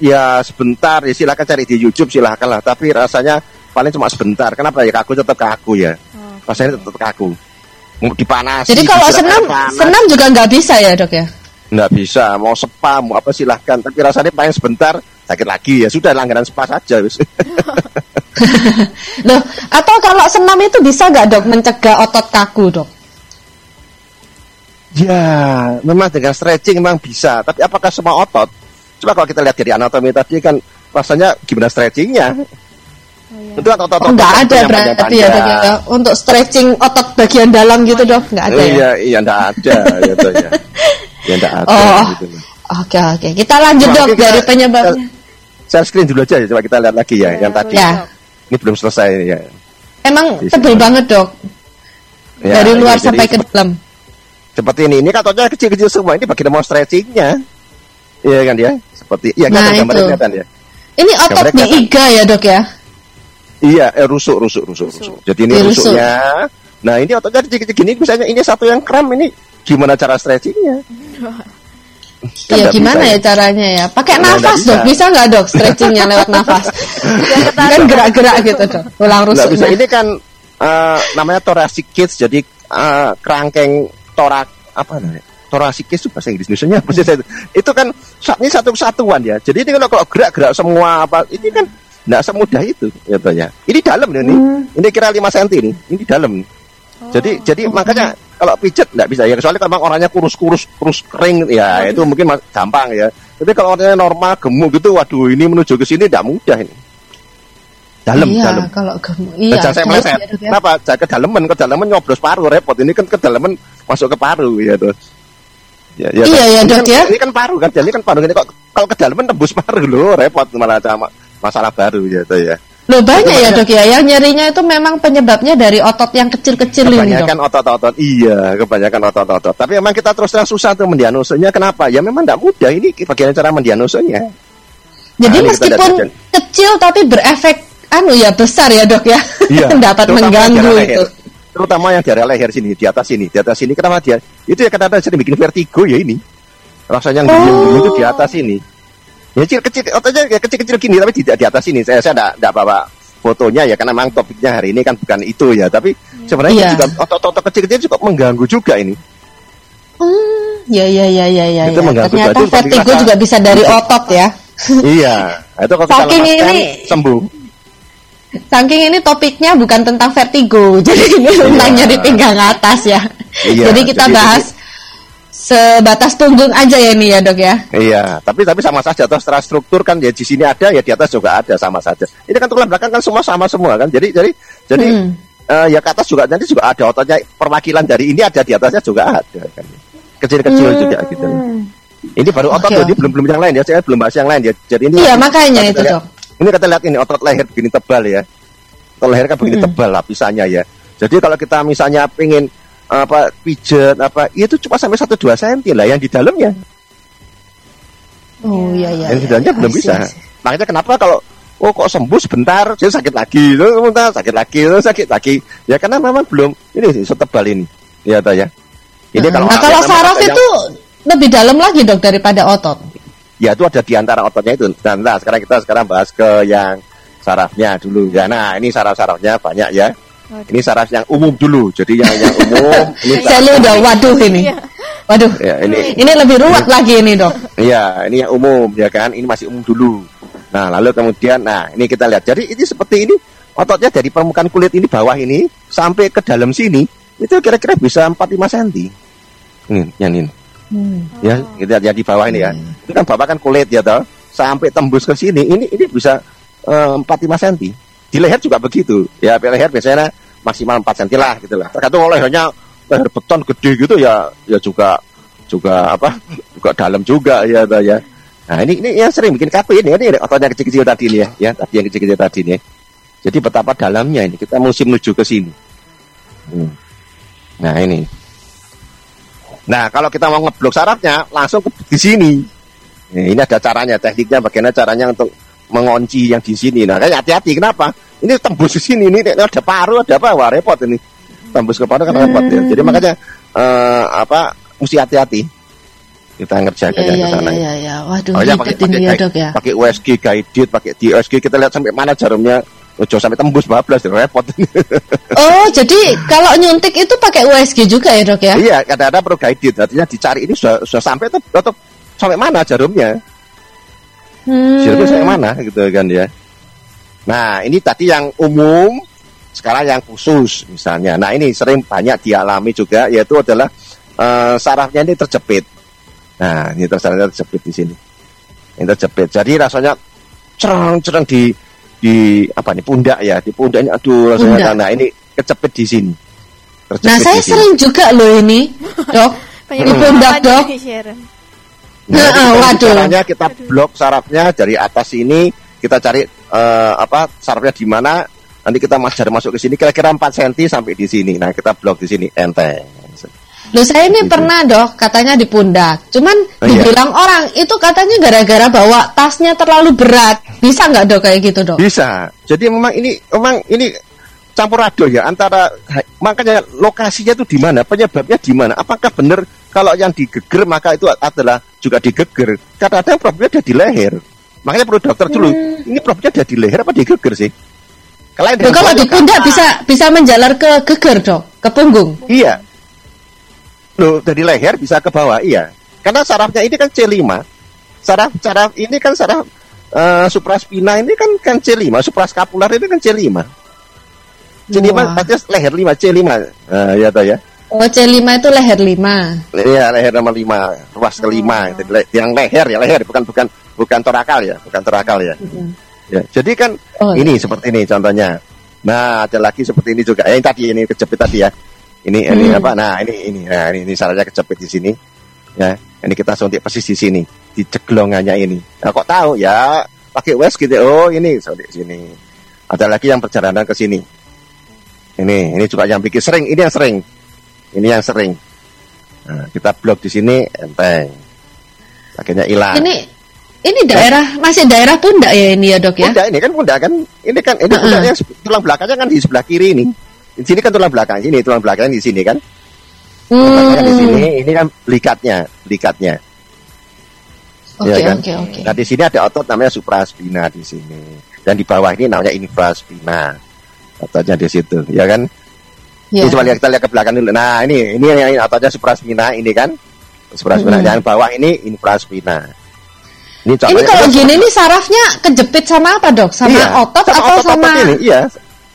ya sebentar ya silakan cari di YouTube silakan lah. Tapi rasanya paling cuma sebentar. Kenapa ya kaku tetap kaku ya. Oh. Rasanya tetap kaku. Mau dipanasi. Jadi kalau senam panas, senam juga nggak bisa ya dok ya? nggak bisa. Mau spa mau apa silahkan. Tapi rasanya paling sebentar sakit lagi ya sudah langganan spa saja. wis. Loh, atau kalau senam itu bisa nggak dok mencegah otot kaku dok? ya memang dengan stretching memang bisa. Tapi apakah semua otot? Coba kalau kita lihat dari anatomi tadi kan rasanya gimana stretchingnya? Oh, iya. Itu kan otot-otot Oh, nggak ada berarti ya ya? Untuk stretching otot bagian dalam gitu dok? Nggak ada Oh, ya? iya, iya, enggak ada gitu ya. Ya enggak ada Oh. gitu. Oke oke, kita lanjut Nah, dok dari penyebabnya. Saya screen dulu aja ya, coba kita lihat lagi ya. Ya, yang tadi Ya. Ini belum selesai ya. Emang tebel banget dok, Ya, dari luar ya, sampai ke dalam. Seperti ini, ini katanya kecil-kecil semua. Ini bagian mau stretchingnya. Iya kan dia? Seperti, iya kan Nah, gambarnya kelihatan ya. Ini otot di iga ya dok ya? Iya, eh, rusuk, rusuk, rusuk, rusuk. Jadi ini rusuk. rusuknya. Nah ini ototnya kecil-kecil gini, misalnya ini satu yang kram ini gimana cara stretchingnya? Kan Iya gimana bisa ya caranya ya? Pakai Ya, nggak nafas dok, bisa nggak dok stretchingnya lewat nafas? kan gerak-gerak gitu dok, ulang Nggak bisa. rusuknya. Ini kan eh, namanya thoracic cage, jadi eh, kerangkeng torak apa namanya? Thoracic cage itu bahasa Inggris Indonesia apa sih saya itu? Itu kan ini satu kesatuan ya. Jadi ini kalau kalau gerak-gerak semua apa ini kan nggak semudah itu gitu ya. Ini dalam nih, ini. Ini kira 5 cm ini. Ini dalam. Jadi jadi makanya kalau pijet nggak bisa ya kecuali kalau orangnya kurus-kurus kurus kering ya itu mungkin mas- gampang ya. Tapi kalau orangnya normal gemuk gitu, waduh ini menuju ke sini tidak mudah ini. Dalam, iya, dalam. kalau gemuk, Iya, iya. Jangan saya meleset. ya, ya. Kenapa? Ke daleman, ke daleman nyoblos paru repot. Ini kan ke daleman masuk ke paru ya tuh. Ya, Iya, ya, ini Dok, kan, ya. Ini kan paru kan, jadi kan paru ini kok kalau ke daleman tembus paru loh, repot malah sama masalah baru tuh ya. Loh banyak ya dok ya, yang nyerinya itu memang penyebabnya dari otot yang kecil-kecil ini dok. Kebanyakan otot-otot, iya, kebanyakan otot-otot. Tapi memang kita terus terang susah tuh mendiagnosenya. Kenapa? Ya memang tidak mudah. Ini bagian cara mendiagnosenya. Jadi Nah, meskipun kecil tapi berefek anu ya besar ya dok ya, Iya. dapat mengganggu itu. leher. Terutama yang di area leher sini, di atas sini, di atas sini. Kenapa dia? Itu ya kadang-kadang sering bikin vertigo ya ini. Rasanya yang Oh. itu di atas ini. Ya kecil kecil ototnya ya kecil-kecil gini tapi tidak di atas ini. Saya saya enggak, enggak bawa fotonya ya karena memang topiknya hari ini kan bukan itu ya. Tapi sebenarnya Iya. juga otot-otot kecil-kecil cukup mengganggu juga ini. Hmm, ya ya ya ya ya. Itu ya. mengganggu Ternyata baju, vertigo rasa- juga bisa dari otot ya. iya. Itu kalau kita Saking lepaskan, ini- sembuh. Saking ini topiknya bukan tentang vertigo, jadi ini tentang Iya. nyeri pinggang atas ya. Iya, jadi kita jadi- bahas sebatas punggung aja ya nih ya dok ya. Iya, tapi tapi sama saja toh secara struktur kan ya di sini ada ya di atas juga ada sama saja. Ini kan tulang belakang kan semua sama semua kan. Jadi jadi jadi Hmm. eh, ya ke atas juga nanti juga ada ototnya perwakilan dari ini ada di atasnya juga ada kan. Kecil-kecil Hmm. juga gitu. Ini baru otot oke. ini belum belum yang lain ya. Saya belum bahas yang lain ya. Jadi ini Iya makanya itu lihat- dok. Ini kita lihat ini otot leher begini tebal ya. Otot leher kan begini Hmm. tebal lapisannya ya. Jadi kalau kita misalnya pengen apa pijet apa itu cuma sampai 1 2 cm lah yang di dalamnya. Oh iya iya. yang di iya, dalamnya iya. belum bisa. I see. Makanya kenapa kalau oh kok sembuh sebentar, saya sakit lagi, terus sebentar sakit lagi, terus sakit lagi. Ya karena memang belum ini sih setebal ini, ya toh ya. Ini kalau nah, kalau saraf ada yang- itu lebih dalam lagi dok daripada otot. ya itu ada di antara ototnya itu. Dan nah, sekarang kita sekarang bahas ke yang sarafnya dulu. Ya, nah ini saraf-sarafnya banyak ya. Waduh. Ini saraf yang umum dulu. Jadi yang yang umum ini Saya lu udah waduh ini. Iya. Waduh. ya ini Ini lebih ruwet lagi ini dok. Iya, ini yang umum ya kan. Ini masih umum dulu. Nah, lalu kemudian nah, ini kita lihat. Jadi ini seperti ini ototnya dari permukaan kulit ini bawah ini sampai ke dalam sini itu kira-kira bisa 4 5 cm. Ini, yang ini. Hmm. Ya, kita lihat di bawah ini ya. Itu kan bawah kan kulit ya toh. Sampai tembus ke sini ini ini bisa eh, 4 5 cm. Di leher juga begitu. Ya, leher biasanya maksimal 4 cm lah gitu lah. Tergantung lehernya leher beton gede gitu ya ya juga juga apa? juga dalam juga ya ya. Nah, ini ini yang sering bikin kaku ini ini ototnya kecil-kecil tadi ini ya, ya tadi yang kecil-kecil tadi ini. Jadi betapa dalamnya ini kita mesti menuju ke sini. Hmm. Nah, ini. Nah, kalau kita mau ngeblok sarafnya, langsung ke di sini. Nah, ini ada caranya, tekniknya bagaimana caranya untuk mengunci yang di sini. Nah, kayak hati-hati, kenapa? Ini tembus ke sini, ini ada paru, ada apa? Wah, repot ini. Tembus ke paru kan repot ya. Jadi makanya eh, apa? Mesti hati-hati. Kita ngerjakan Iya yang iya ke sana. iya iya. Waduh Oh, ya, pakai pakai ya dok ya. pakai USG guided, pakai di USG kita lihat sampai mana jarumnya. Ojo sampai tembus bablas repot. Oh jadi kalau nyuntik itu pakai USG juga ya dok ya? Iya, kadang-kadang perlu guided. Artinya dicari ini sudah, sudah sampai atau, atau sampai mana jarumnya? Hmm. Jarumnya sampai mana gitu kan ya. Nah, ini tadi yang umum, sekarang yang khusus misalnya. Nah, ini sering banyak dialami juga yaitu adalah eh, sarafnya ini terjepit. Nah, ini sarafnya terjepit di sini. Ini terjepit. Jadi rasanya cerang-cerang di di apa nih pundak ya, di pundak ini aduh rasanya Pundak. nah ini kecepit di sini. Terjepit Nah saya sering juga loh ini dok. Banyak Di pundak, Dok. Nah, Nah, waduh. caranya kita blok sarafnya dari atas ini, kita cari eh, apa sarafnya di mana, nanti kita masuk masuk ke sini kira-kira 4 cm sampai di sini. Nah, kita blok di sini enteng. Loh saya ini Gitu. pernah dok katanya di pundak. Cuman Oh, iya. dibilang orang itu katanya gara-gara bawa tasnya terlalu berat. Bisa nggak dok kayak gitu dok? Bisa. Jadi memang ini memang ini campur aduk ya antara makanya lokasinya itu di mana, penyebabnya di mana? Apakah benar kalau yang digeger maka itu adalah juga digeger? Kadang-kadang problemnya ada di leher. Makanya perlu dokter dulu. Ini problemnya ada di leher apa di geger sih? Kalian kalau di pundak bisa bisa menjalar ke geger dok, ke punggung. Iya. Loh, dari leher bisa ke bawah, iya. Karena sarafnya ini kan C5. Saraf saraf ini kan saraf eh, supraspina ini kan kan C5, supraskapular ini kan C5. C5 Wah. artinya leher 5, C5. Nah, ya toh ya. Oh C5 itu leher 5 Iya, leher nomor 5, ruas kelima. Jadi, le- Yang leher ya, leher bukan bukan bukan torakal ya, bukan torakal ya. Ya, jadi kan Oh, ini seperti ini contohnya. Nah, ada lagi seperti ini juga. Eh, Yang tadi ini kejepit tadi ya. Ini ini Hmm. apa? Nah, ini ini. Nah, ini, ini sarafnya kejepit di sini. Ya, ini kita suntik persis di sini, di ceglongannya ini. Nah, kok tahu? Ya, pakai wes gitu. Oh, ini suntik sini. Ada lagi yang perjalanan ke sini. Ini, ini juga yang bikin sering. Ini yang sering. Ini yang sering. Nah, kita blok di sini enteng. Akhirnya hilang. Ini ini daerah masih daerah pundak ya ini ya dok ya? Pundak ini kan pundak kan ini kan ini Heeh. pundaknya se- tulang belakangnya kan di sebelah kiri ini. Di sini kan tulang belakang, sini tulang belakangnya di sini kan. Tulang belakangnya di sini, Hmm. ini kan likatnya, likatnya. Oke Iya kan? oke oke. Nah di sini ada otot namanya supraspina di sini, dan di bawah ini namanya infraspina. Ototnya di situ, ya kan? Ya. Ini coba lihat kita lihat ke belakang dulu. Nah ini ini yang ototnya supraspina ini kan, supraspina. Hmm. Yang bawah ini infraspina. Ini, Ini kalau gini nih sarafnya kejepit sama apa dok? Sama Iya, otot atau otot-otot sama? ini, iya.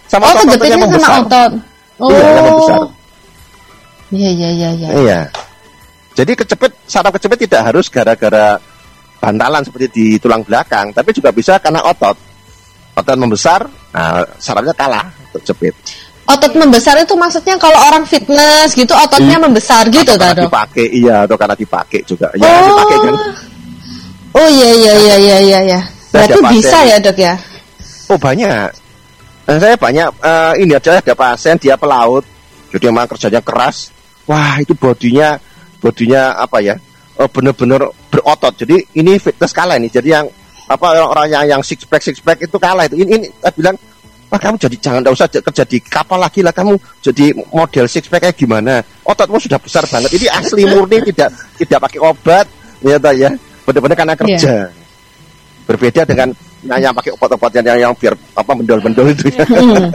Sama Oh otot-ototnya kejepitnya sama membesar. otot. Oh. Iya, yang membesar. Iya iya iya iya. Iya. Jadi kecepit, saraf kecepit tidak harus gara-gara bantalan seperti di tulang belakang, tapi juga bisa karena otot. Otot membesar, nah sarafnya kalah untuk jepit. Otot membesar itu maksudnya kalau orang fitness gitu ototnya membesar gitu Atau karena dipakai, iya, atau karena dipakai juga. Ya, oh. dipakai kan. Oh iya iya iya iya iya ya. Berarti bisa ya dok ya? Oh banyak. Dan saya banyak eh, ini aja ada pasien dia pelaut, jadi emang kerjanya keras. Wah itu bodinya bodinya apa ya? Oh, bener-bener berotot. Jadi ini fitness kala ini. Jadi yang apa orang yang yang six pack six pack itu kalah itu. Ini, ini saya bilang Wah kamu jadi jangan enggak usah kerja di kapal lagi lah kamu. Jadi model six pack kayak gimana? Ototmu sudah besar banget. Ini asli murni tidak tidak pakai obat. Ya toh ya. Benar-benar karena kerja. Berbeda dengan yang pakai obat-obat yang, yang yang biar apa mendol-mendol itu ya. Hmm.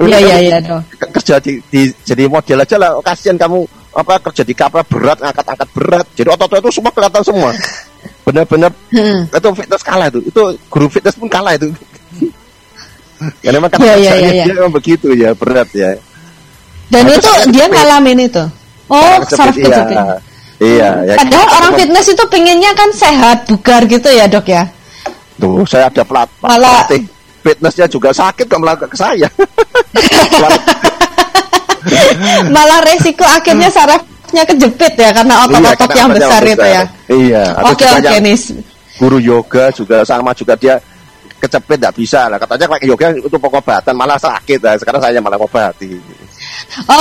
Iya iya iya. Ke- kerja di, di jadi model aja lah. Kasihan kamu apa kerja di kapal berat ngangkat-angkat berat. Jadi otot itu semua kelihatan semua benar-benar Hmm. itu fitness kalah itu itu guru fitness pun kalah itu karena memang kan Iya, iya, kerjanya iya, iya. dia memang begitu ya berat ya Dan Nah, itu dia kejepit. ngalamin itu. Oh, saraf iya. kejepit. iya ya Padahal orang fitness itu pengennya kan sehat, bugar gitu ya dok ya. tuh saya ada pelat Malah- pelatih fitnessnya juga sakit kok malah ke saya Malah resiko akhirnya sarafnya kejepit ya karena otot-otot karena yang besar itu ya. iya Oke oke yang nih. guru yoga juga sama juga dia kecepit tidak bisa lah katanya pakai yoga itu pengobatan malah sakit lah sekarang saya malah obati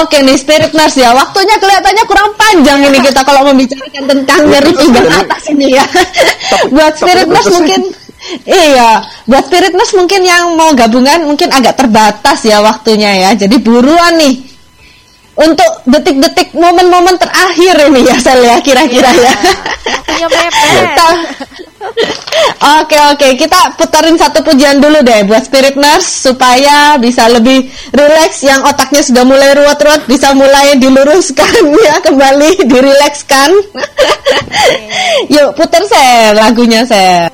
Oke nih spirit nurse ya. Waktunya kelihatannya kurang panjang ini kita kalau membicarakan tentang nyeri pinggang atas ini ya. buat spirit nurse mungkin Iya, buat spirit nurse mungkin yang mau gabungan mungkin agak terbatas ya waktunya ya. Jadi buruan nih untuk detik-detik momen-momen terakhir ini ya Sel ya kira-kira ya. Waktunya mepet. Kita- Oke oke kita putarin satu pujian dulu deh buat spirit nurse supaya bisa lebih rileks yang otaknya sudah mulai ruwet-ruwet bisa mulai diluruskan ya kembali dirilekskan. Yuk putar saya lagunya saya.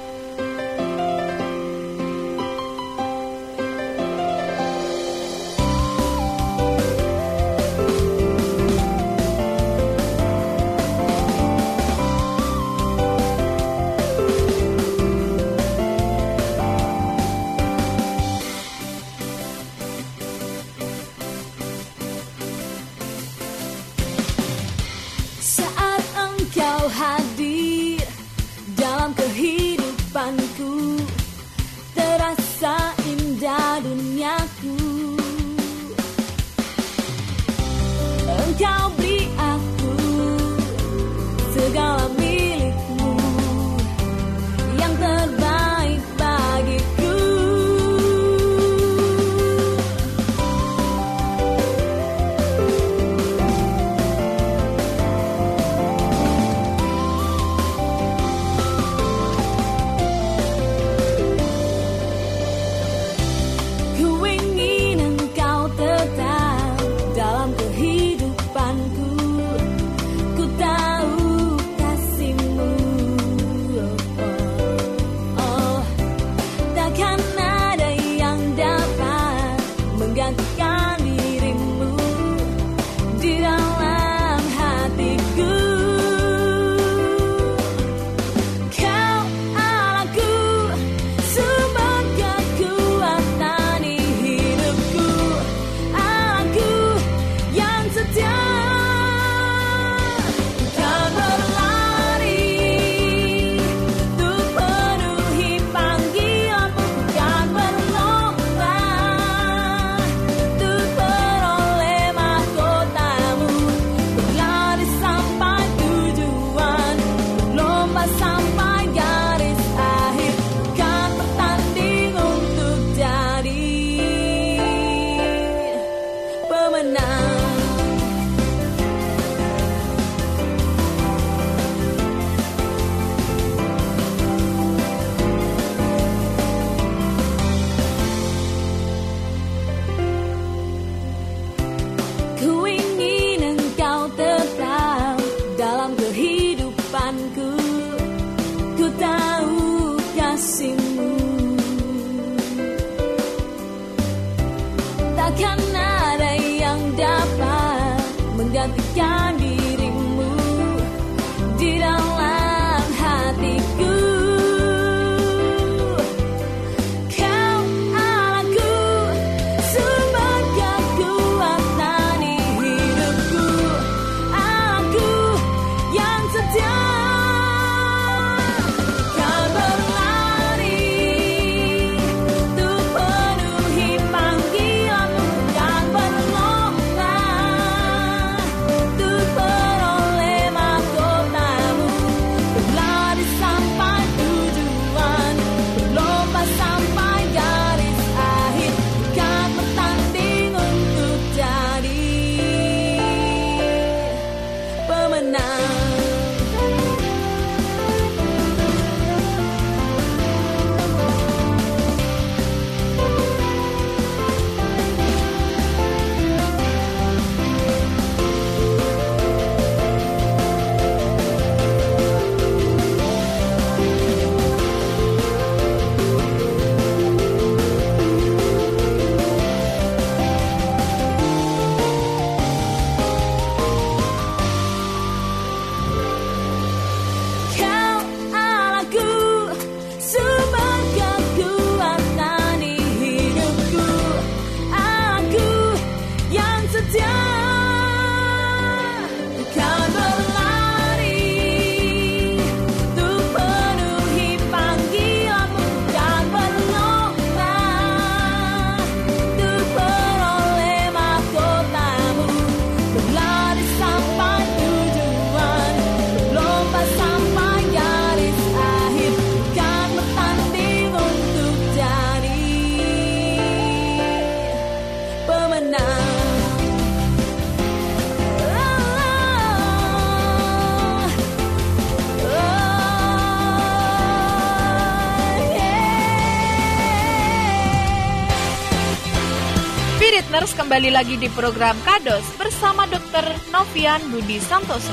Kembali lagi di program Kados bersama Dr. Novian Budi Santoso.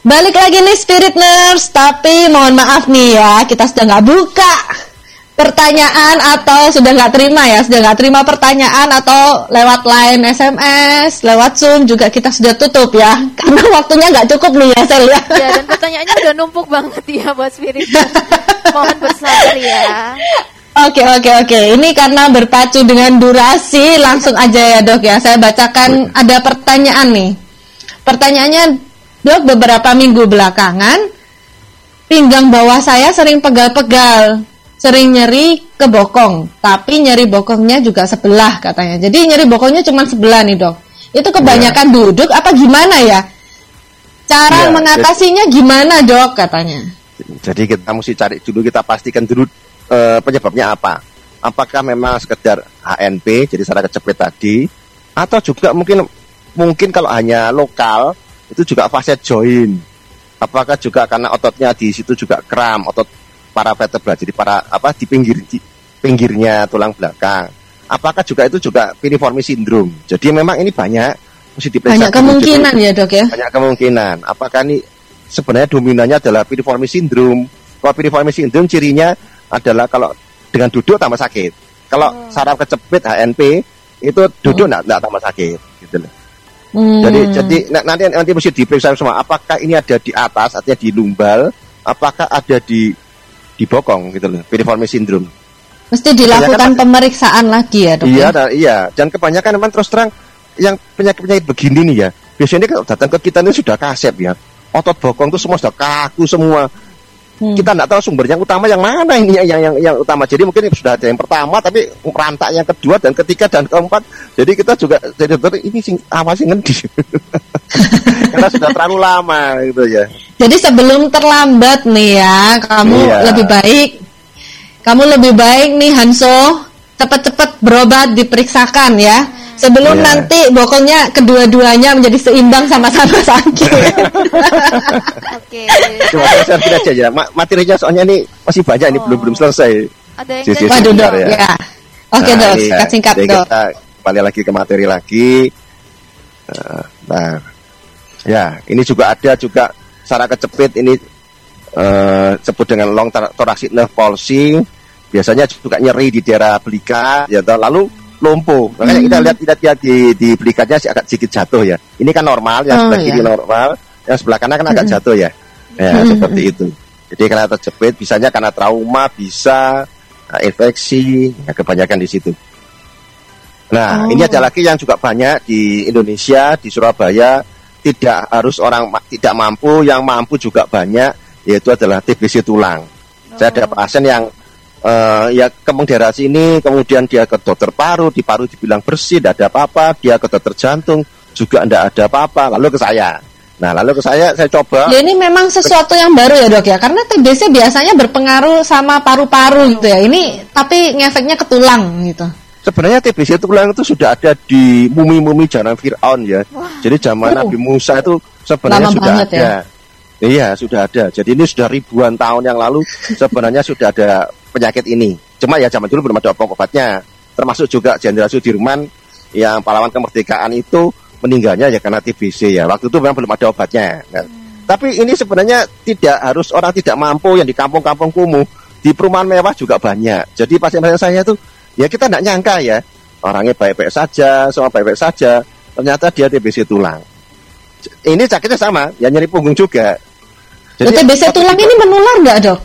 Balik lagi nih Spirit Nurse, tapi mohon maaf nih ya, kita sudah nggak buka pertanyaan atau sudah nggak terima ya, sudah nggak terima pertanyaan atau lewat line SMS, lewat Zoom juga kita sudah tutup ya, karena waktunya nggak cukup nih ya Sel ya. Ya, dan pertanyaannya udah numpuk banget ya buat Spirit. Mohon bersabar ya. Oke oke oke, ini karena berpacu dengan durasi, langsung aja ya dok ya, saya bacakan ada pertanyaan nih. Pertanyaannya dok beberapa minggu belakangan pinggang bawah saya sering pegal-pegal, sering nyeri ke bokong, tapi nyeri bokongnya juga sebelah katanya. Jadi nyeri bokongnya cuma sebelah nih dok. Itu kebanyakan duduk apa gimana ya? Cara Iya, mengatasinya gimana dok katanya? Jadi kita mesti cari dulu kita pastikan dulu eh, penyebabnya apa. Apakah memang sekedar HNP jadi saraf kecepit tadi atau juga mungkin mungkin kalau hanya lokal itu juga fase join. Apakah juga karena ototnya di situ juga kram, otot para vertebra jadi para apa di pinggir di pinggirnya tulang belakang. Apakah juga itu juga piriformis syndrome. Jadi memang ini banyak mesti diperiksa. Banyak kemungkinan ya dok ya. banyak kemungkinan. Apakah ini sebenarnya dominannya adalah piriformis syndrome? Kalau piriformis syndrome cirinya adalah kalau dengan duduk tambah sakit. Kalau saraf kecepit HNP itu duduk enggak enggak tambah sakit gitu loh. Hmm. Jadi jadi na- nanti nanti mesti diperiksa semua apakah ini ada di atas artinya di lumbal, apakah ada di di bokong gitu loh, piriformis syndrome. Mesti dilakukan Kebanyakan- pemeriksaan lagi ya dok. Iya, ya? dan, iya. Dan kebanyakan memang terus terang yang penyakit-penyakit begini nih ya. Biasanya kalau datang ke kita ini sudah kasep ya. Otot bokong itu semua sudah kaku semua. Hmm. Kita nggak tahu sumber yang utama yang mana ini yang, yang yang yang utama. Jadi mungkin sudah ada yang pertama, tapi rantak yang kedua dan ketiga dan keempat. Jadi kita juga jadi ini sing awasi ngendi. Karena sudah terlalu lama gitu ya. Jadi sebelum terlambat nih ya, kamu Iya. lebih baik, kamu lebih baik nih Hanso, cepet-cepet berobat diperiksakan ya. Sebelum Iya. nanti bokongnya kedua-duanya menjadi seimbang sama-sama sakit. Oke. Cuma saya tidak aja ya. Ma- Materinya soalnya ini masih banyak ini Oh. belum belum selesai. Ada yang Waduh sebentar dok, ya. ya. Oke Nah, dok, ini ya. singkat-singkat Jadi dok. Kita kembali lagi ke materi lagi. Eh, Nah, ya ini juga ada juga saraf kecepit ini eh, sebut dengan long thor- thoracic nerve palsy. Biasanya juga nyeri di daerah belikat, ya toh. lalu lumpuh. Makanya kita Hmm. lihat lihat lihat di di belikatnya sih agak sedikit jatuh ya. Ini kan normal, yang Oh, sebelah kiri ya. normal, yang sebelah kanan kan agak Hmm. jatuh ya. Ya Hmm. seperti itu. Jadi karena terjepit, bisanya karena trauma, bisa nah, infeksi, ya kebanyakan di situ. Nah, Oh. ini ada lagi yang juga banyak di Indonesia, di Surabaya, tidak harus orang ma- tidak mampu, yang mampu juga banyak, yaitu adalah TBC tulang. Saya ada Oh. pasien yang eh, ya daerah sini, kemudian dia ke dokter paru, di paru dibilang bersih, tidak ada apa-apa, dia ke dokter jantung, juga tidak ada apa-apa, lalu ke saya. Nah, lalu ke saya, saya coba. Ya ini memang sesuatu yang baru ya dok ya, karena TBC biasanya berpengaruh sama paru-paru gitu ya. Ini tapi ngefeknya ke tulang gitu. Sebenarnya TBC tulang itu sudah ada di mumi-mumi zaman Fir'aun ya. Jadi zaman Oh. Nabi Musa itu sebenarnya sudah banget ada. ya. Iya, sudah ada. Jadi ini sudah ribuan tahun yang lalu sebenarnya sudah ada penyakit ini. Cuma ya zaman dulu belum ada obat-obatnya. Termasuk juga Jenderal Sudirman yang pahlawan kemerdekaan itu meninggalnya ya karena TBC ya. Waktu itu memang belum ada obatnya. Nah, Tapi ini sebenarnya tidak harus orang tidak mampu yang di kampung-kampung kumuh. Di perumahan mewah juga banyak. Jadi pasien-pasien saya tuh ya kita tidak nyangka ya orangnya baik-baik saja, semua baik-baik saja. Ternyata dia TBC tulang. Ini sakitnya sama, ya nyeri punggung juga. Jadi, TBC tulang ini menular nggak dok?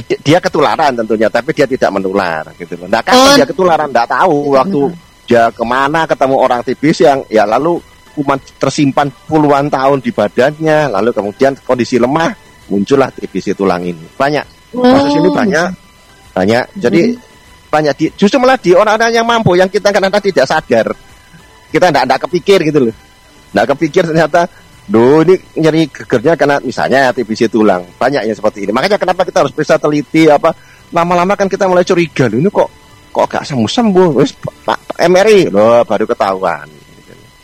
Dia ketularan tentunya, tapi dia tidak menular gitu loh. Nah, Oh. kapan dia ketularan tidak tahu waktu dia ke mana ketemu orang TBC yang ya lalu kuman tersimpan puluhan tahun di badannya, lalu kemudian kondisi lemah muncullah TBC tulang ini. Banyak kasus ini Oh. banyak, banyak. Jadi banyak di, justru malah di orang-orang yang mampu yang kita kadang-kadang tidak sadar, kita tidak tidak kepikir gitu loh, tidak kepikir ternyata Duh, ini nyeri gegernya karena misalnya TBC tulang. Banyak yang seperti ini. Makanya kenapa kita harus periksa teliti apa lama-lama kan kita mulai curiga ini kok kok gak sembuh-sembuh. Wis Pak MRI loh baru ketahuan.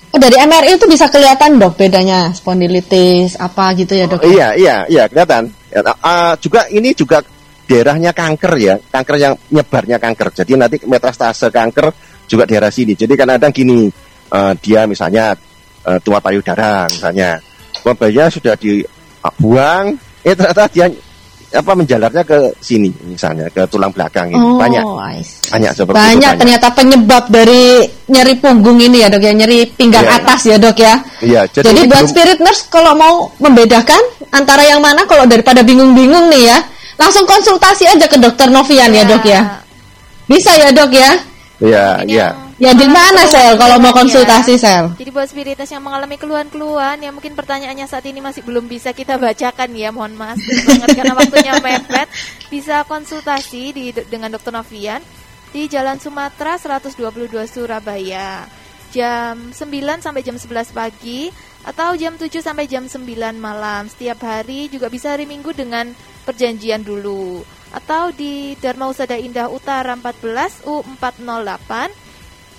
Oh, dari MRI itu bisa kelihatan dok bedanya spondilitis apa gitu ya dok? Iya, iya, iya, kelihatan. Ya, ah, juga ini juga daerahnya kanker ya, kanker yang nyebarnya kanker. Jadi nanti metastase kanker juga daerah sini. Jadi kadang-kadang gini, eh, dia misalnya eh, tua payudara misalnya, bayinya sudah dibuang, eh ternyata dia apa menjalarnya ke sini misalnya ke tulang belakang ini Oh, banyak banyak seperti itu Banyak banyak. ternyata penyebab dari nyeri punggung ini ya dok ya, nyeri pinggang Iya. atas ya dok ya. Iya, jadi, Jadi, buat belum- spirit nurse kalau mau membedakan antara yang mana kalau daripada bingung-bingung nih ya, langsung konsultasi aja ke dokter Novian ya dok ya. Bisa ya dok ya? Iya, Mungkin iya. yang Ya di mana sel kalau mau keluhan ya. konsultasi sel? Jadi buat spiritus yang mengalami keluhan-keluhan yang mungkin pertanyaannya saat ini masih belum bisa kita bacakan ya, mohon maaf banget karena waktunya mepet. Bisa konsultasi di dengan Dr. Novian di Jalan Sumatera 122 Surabaya. Jam 9 sampai jam 11 pagi atau jam 7 sampai jam 9 malam. Setiap hari juga bisa hari Minggu dengan perjanjian dulu. Atau di Dharma Usada Indah Utara 14 U408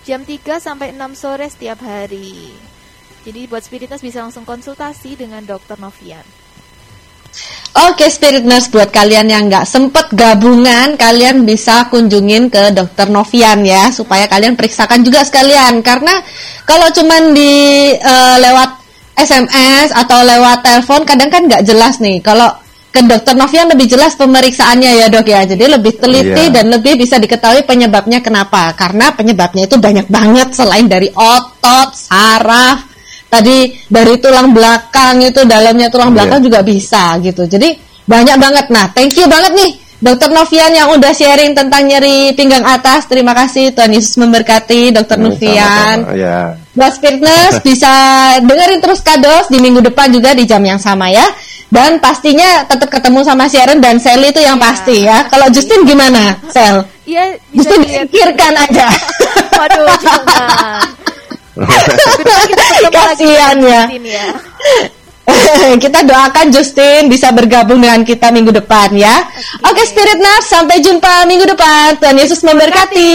jam 3 sampai 6 sore setiap hari. Jadi buat spiritus bisa langsung konsultasi dengan dokter Novian. Oke Spirit Nurse buat kalian yang nggak sempet gabungan kalian bisa kunjungin ke dokter Novian ya supaya kalian periksakan juga sekalian karena kalau cuman di eh, lewat SMS atau lewat telepon kadang kan nggak jelas nih kalau ke dokter Novian lebih jelas pemeriksaannya ya dok ya jadi lebih teliti Iya. dan lebih bisa diketahui penyebabnya kenapa karena penyebabnya itu banyak banget selain dari otot saraf tadi dari tulang belakang itu dalamnya tulang Iya. belakang juga bisa gitu. Jadi banyak banget. Nah, thank you banget nih Dokter Novian yang udah sharing tentang nyeri pinggang atas. Terima kasih Tuhan Yesus memberkati Dokter Novian. Ya. Buat Spiritness bisa dengerin terus kados di minggu depan juga di jam yang sama ya. Dan pastinya tetap ketemu sama Sharon dan Sally itu yang pasti ya. Kalau Justin gimana, Sel? Iya, Justin disingkirkan aja. Waduh, jangan. Kasihan ya. Ya. kita doakan Justin bisa bergabung dengan kita minggu depan ya. Oke, Spirit Nurse, sampai jumpa minggu depan. Tuhan Yesus memberkati.